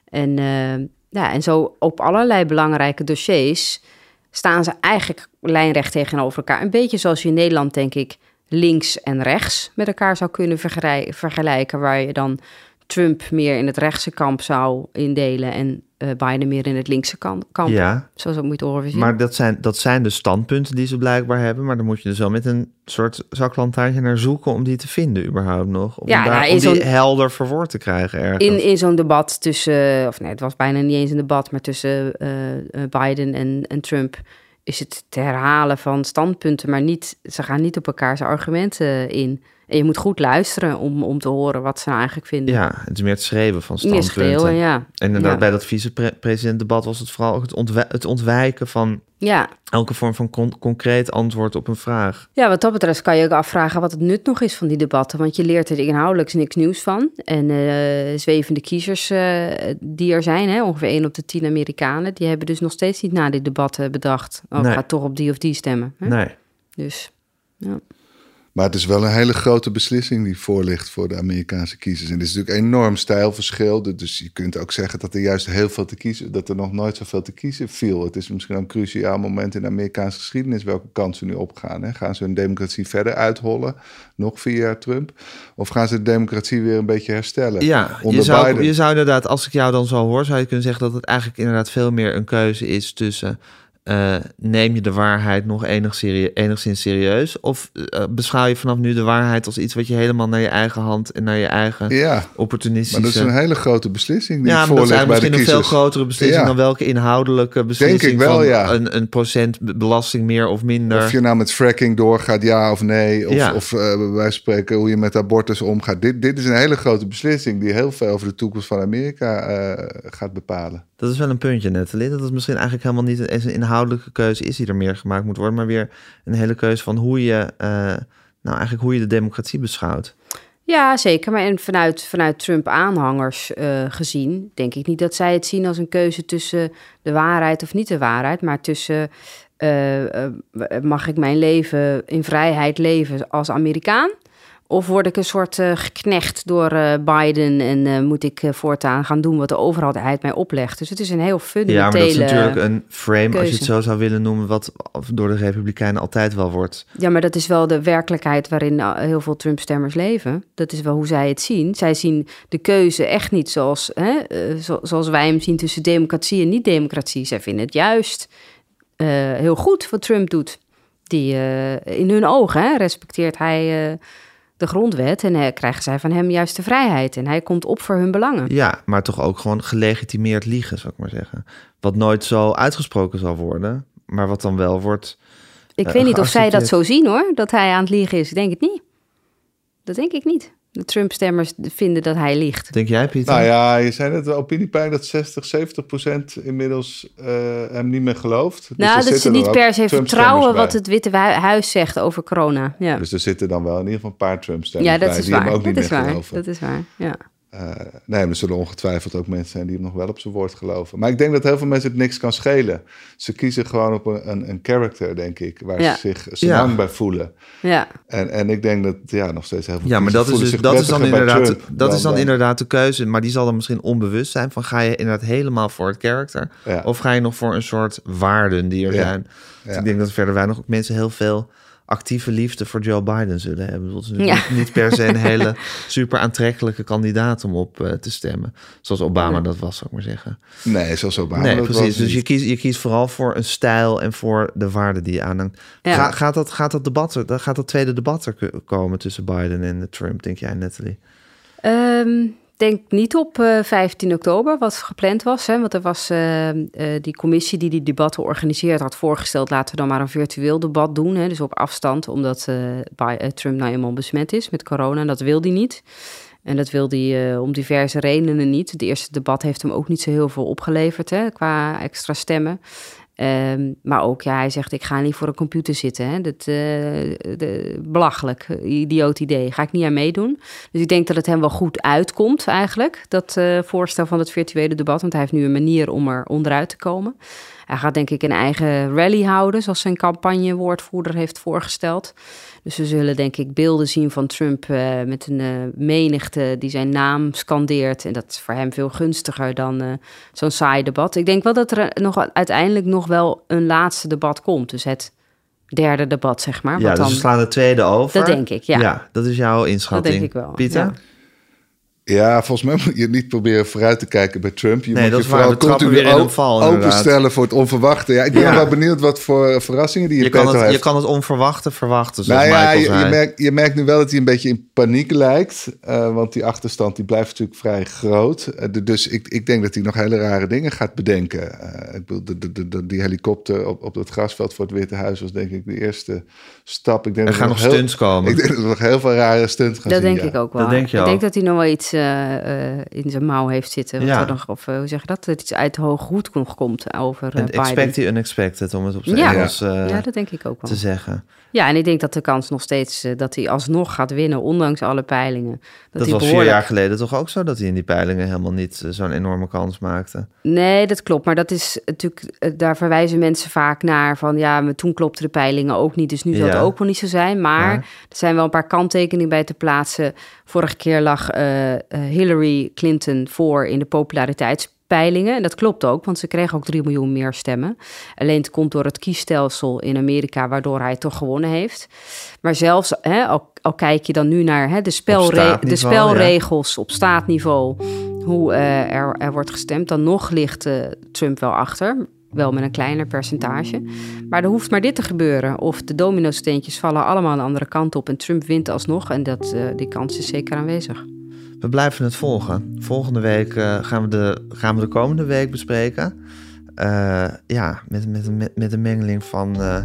C: En, eh, ja, en zo op allerlei belangrijke dossiers staan ze eigenlijk lijnrecht tegenover elkaar. Een beetje zoals je in Nederland, denk ik, links en rechts met elkaar zou kunnen vergelijken. Waar je dan Trump meer in het rechtse kamp zou indelen en eh, Biden meer in het linkse kamp.
A: Ja,
C: Zo zou het moeten horen. zien.
A: maar dat zijn, dat zijn de standpunten die ze blijkbaar hebben. Maar dan moet je dus wel met een soort zaklantaartje naar zoeken om die te vinden überhaupt nog. Om,
C: Ja,
A: daar,
C: nou,
A: om die helder verwoord te krijgen ergens.
C: in, in zo'n debat tussen, of nee, het was bijna niet eens een debat, maar tussen eh, eh, Biden en, en Trump is het te herhalen van standpunten, maar niet, ze gaan niet op elkaars argumenten in. En je moet goed luisteren om, om te horen wat ze nou eigenlijk vinden.
A: Ja, het is meer het schreeuwen van
C: Meer
A: standpunten.
C: schreeuwen, ja.
A: En inderdaad,
C: Ja.
A: bij dat vicepresidentdebat was het vooral ook het, ontwij- het ontwijken van
C: Ja.
A: elke vorm van con- concreet antwoord op een vraag.
C: ja, wat dat betreft kan je ook afvragen wat het nut nog is van die debatten. Want je leert er inhoudelijk niks nieuws van. En eh, zwevende kiezers eh, die er zijn, hè, ongeveer 1 op de 10 Amerikanen, die hebben dus nog steeds niet na die debatten bedacht. Oh,
A: Nee.
C: ga toch op die of die stemmen. Hè?
A: Nee.
C: Dus ja.
B: Maar het is wel een hele grote beslissing die voor ligt voor de Amerikaanse kiezers. En het is natuurlijk enorm stijlverschil. Dus je kunt ook zeggen dat er juist heel veel te kiezen, dat er nog nooit zoveel te kiezen viel. Het is misschien een cruciaal moment in de Amerikaanse geschiedenis welke kant ze nu opgaan. Hè? Gaan ze hun democratie verder uithollen, nog vier jaar Trump? Of gaan ze de democratie weer een beetje herstellen?
A: Ja, je zou, je zou inderdaad, als ik jou dan zo hoor, zou je kunnen zeggen dat het eigenlijk inderdaad veel meer een keuze is tussen eh, neem je de waarheid nog enig serie- enigszins serieus? Of eh, beschouw je vanaf nu de waarheid als iets wat je helemaal naar je eigen hand en naar je eigen
B: Ja,
A: opportunistische...
B: maar dat is een hele grote beslissing die
A: ja, maar dat is eigenlijk misschien een veel grotere beslissing
B: Ja.
A: dan welke inhoudelijke beslissing
B: ik wel,
A: van
B: ja.
A: een, een procent be- belasting meer of minder.
B: Of je nou met fracking doorgaat, ja of nee. Of,
A: Ja.
B: of eh, van spreken hoe je met abortus omgaat. Dit, dit is een hele grote beslissing die heel veel over de toekomst van Amerika eh, gaat bepalen.
A: Dat is wel een puntje, Nathalie. Dat het misschien eigenlijk helemaal niet eens een inhoudelijke keuze is die er meer gemaakt moet worden, maar weer een hele keuze van hoe je, eh, nou eigenlijk hoe je de democratie beschouwt.
C: Ja, zeker. Maar en vanuit, vanuit Trump-aanhangers eh, gezien, denk ik niet dat zij het zien als een keuze tussen de waarheid of niet de waarheid, maar tussen eh, mag ik mijn leven in vrijheid leven als Amerikaan? Of word ik een soort eh, geknecht door eh, Biden en eh, moet ik voortaan gaan doen wat de overheid mij oplegt? Dus het is een heel
A: Ja,
C: fundamentele...
A: maar dat is natuurlijk een frame, als je het zo zou willen noemen, wat door de Republikeinen altijd wel wordt.
C: Ja, maar dat is wel de werkelijkheid waarin heel veel Trump-stemmers leven. Dat is wel hoe zij het zien. Zij zien de keuze echt niet zoals, hè, zo, zoals wij hem zien tussen democratie en niet-democratie. Zij vinden het juist heel goed wat Trump doet. Die in hun ogen hè, respecteert hij de grondwet en uh, krijgen zij van hem juist de vrijheid. En hij komt op voor hun belangen.
A: Ja, maar toch ook gewoon gelegitimeerd liegen, zou ik maar zeggen. Wat nooit zo uitgesproken zal worden, maar wat dan wel wordt.
C: Ik weet niet of zij dat zo zien hoor, dat hij aan het liegen is. Ik denk het niet. Dat denk ik niet. De Trump-stemmers vinden dat hij liegt.
A: Denk jij, Pieter?
B: Nou ja, je zei net, opiniepeiling dat 60, 70 procent inmiddels uh, hem niet meer gelooft.
C: Dus nou, dat ze niet per se vertrouwen wat het Witte Huis zegt over corona. Ja.
B: Dus er zitten dan wel in ieder geval een paar Trump-stemmers
C: ja, dat
B: bij
C: is
B: die
C: waar.
B: hem ook
C: dat
B: niet
C: is
B: meer
C: waar.
B: geloven.
C: Dat is waar, ja.
B: Uh, nee, er zullen ongetwijfeld ook mensen zijn die hem nog wel op zijn woord geloven. Maar ik denk dat heel veel mensen het niks kan schelen. Ze kiezen gewoon op een, een, een character, denk ik, waar ze zich zo lang bij voelen.
C: Ja.
B: En, en ik denk dat ja, nog steeds heel veel
A: Ja, maar dat is, dus, dat is dan, inderdaad, dat is dan, inderdaad de keuze. Maar die zal dan misschien onbewust zijn van ga je inderdaad helemaal voor het character? Of ga je nog voor een soort waarden die er zijn? Dus ik denk dat verder wij nog ook mensen heel veel actieve liefde voor Joe Biden zullen hebben. Dat is niet, niet, per se een hele super aantrekkelijke kandidaat om op uh, te stemmen. Zoals Obama dat was, zou ik maar zeggen.
B: Nee, zoals Obama.
A: Nee, precies. Dus je kiest, je kiest vooral voor een stijl en voor de waarden die je aanhangt. Ga, gaat, dat, gaat dat debat er, gaat dat tweede debat er komen tussen Biden en Trump, denk jij, Natalie?
C: Um, denk niet op uh, eh, 15 oktober, wat gepland was. Hè, want er was uh, uh, die commissie die die debatten organiseert, had voorgesteld... laten we dan maar een virtueel debat doen, hè, dus op afstand... omdat Trump nou eenmaal besmet is met corona en dat wil hij niet. En dat wil hij om diverse redenen niet. Het eerste debat heeft hem ook niet zo heel veel opgeleverd hè, qua extra stemmen. Um, maar ook, ja, hij zegt, ik ga niet voor een computer zitten. Hè. Dat, uh, de, belachelijk, idioot idee. Ga ik niet aan meedoen. Dus ik denk dat het hem wel goed uitkomt eigenlijk, dat uh, voorstel van het virtuele debat. Want hij heeft nu een manier om er onderuit te komen. Hij gaat denk ik een eigen rally houden, zoals zijn campagnewoordvoerder heeft voorgesteld. Dus we zullen denk ik beelden zien van Trump uh, met een uh, menigte die zijn naam scandeert. En dat is voor hem veel gunstiger dan uh, zo'n saai debat. Ik denk wel dat er nog, uiteindelijk nog wel een laatste debat komt. Dus het derde debat, zeg maar.
A: Ja, dus dan... we slaan de tweede over.
C: Dat denk ik, ja.
A: Ja, dat is jouw inschatting.
C: Dat denk ik wel.
A: Pieter?
C: Ja.
B: Ja, volgens mij moet je niet proberen vooruit te kijken bij Trump. Je
A: nee,
B: moet
A: dat
B: je vooral
A: continu
B: openstellen voor het onverwachte. Ja, ik ben ja. wel benieuwd wat voor verrassingen die je,
A: je kan het, heeft. Je kan het onverwachte verwachten,
B: nou ja,
A: je,
B: je, merkt, je merkt nu wel dat hij een beetje in paniek lijkt. Uh, want die achterstand die blijft natuurlijk vrij groot. Uh, dus ik, ik denk dat hij nog hele rare dingen gaat bedenken. Uh, ik bedoel, de, de, de, die helikopter op, op het grasveld voor het Witte Huis was denk ik de eerste stap. Ik denk
A: er gaan nog stunts komen.
B: Ik denk dat er nog heel veel rare stunts gaan
C: Dat
B: zien,
C: denk
B: ja.
C: ik ook wel.
A: Dat denk je
C: ik
A: ook.
C: denk dat hij nog wel iets in zijn mouw heeft zitten.
A: Ja.
C: of uh, hoe zeg je dat? Dat iets uit hoed nog komt over uh,
A: expect the unexpected, om het op zijn
C: Ja.
A: Engels eh,
C: Ja, dat denk ik ook wel.
A: te zeggen.
C: Ja, en ik denk dat de kans nog steeds uh, dat hij alsnog gaat winnen, ondanks alle peilingen. Dat,
A: Dat, was vier jaar geleden toch ook zo, dat hij in die peilingen helemaal niet eh, zo'n enorme kans maakte.
C: Nee, dat klopt. Maar dat is natuurlijk, eh, daar verwijzen mensen vaak naar van ja, maar toen klopte de peilingen ook niet. Dus nu zal
A: Ja.
C: het ook wel niet zo zijn. Maar
A: Ja.
C: er zijn wel een paar kanttekeningen bij te plaatsen. Vorige keer lag eh, eh, Hillary Clinton voor in de populariteitspeilingen. En dat klopt ook, want ze kreeg ook 3 miljoen meer stemmen. Alleen het komt door het kiesstelsel in Amerika, waardoor hij toch gewonnen heeft. Maar zelfs, hè, al, al kijk je dan nu naar hè, de, spelre- de spelregels op staatniveau, hoe eh, er, er wordt gestemd, dan nog ligt eh, Trump wel achter. Wel met een kleiner percentage. Maar er hoeft maar dit te gebeuren. Of de domino-steentjes vallen allemaal een andere kant op. En Trump wint alsnog. En dat, eh, die kans is zeker aanwezig.
A: We blijven het volgen. Volgende week eh, gaan, we de, gaan we de komende week bespreken. Eh, ja, met, met, met, met een mengeling van, eh,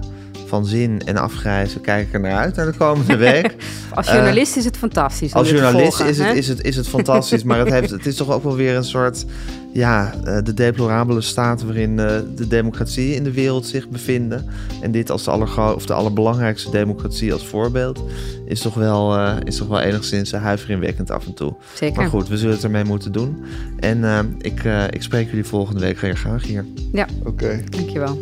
A: van zin en afgrijzen kijk ik er naar uit naar de komende week.
C: Als
A: Eh,
C: journalist is het fantastisch.
A: Als journalist
C: volgen,
A: is, het, is, het, is het fantastisch, maar het, heeft, het is toch ook wel weer een soort, ja, eh, de deplorabele staat waarin eh, de democratie in de wereld zich bevinden. En dit als de, allergro- of de allerbelangrijkste democratie als voorbeeld is toch wel, eh, is toch wel enigszins huiveringwekkend af en toe.
C: Zeker.
A: Maar goed, we zullen het ermee moeten doen. En ik, eh, ik spreek jullie volgende week weer graag hier.
C: Ja,
B: Oké.
C: dankjewel.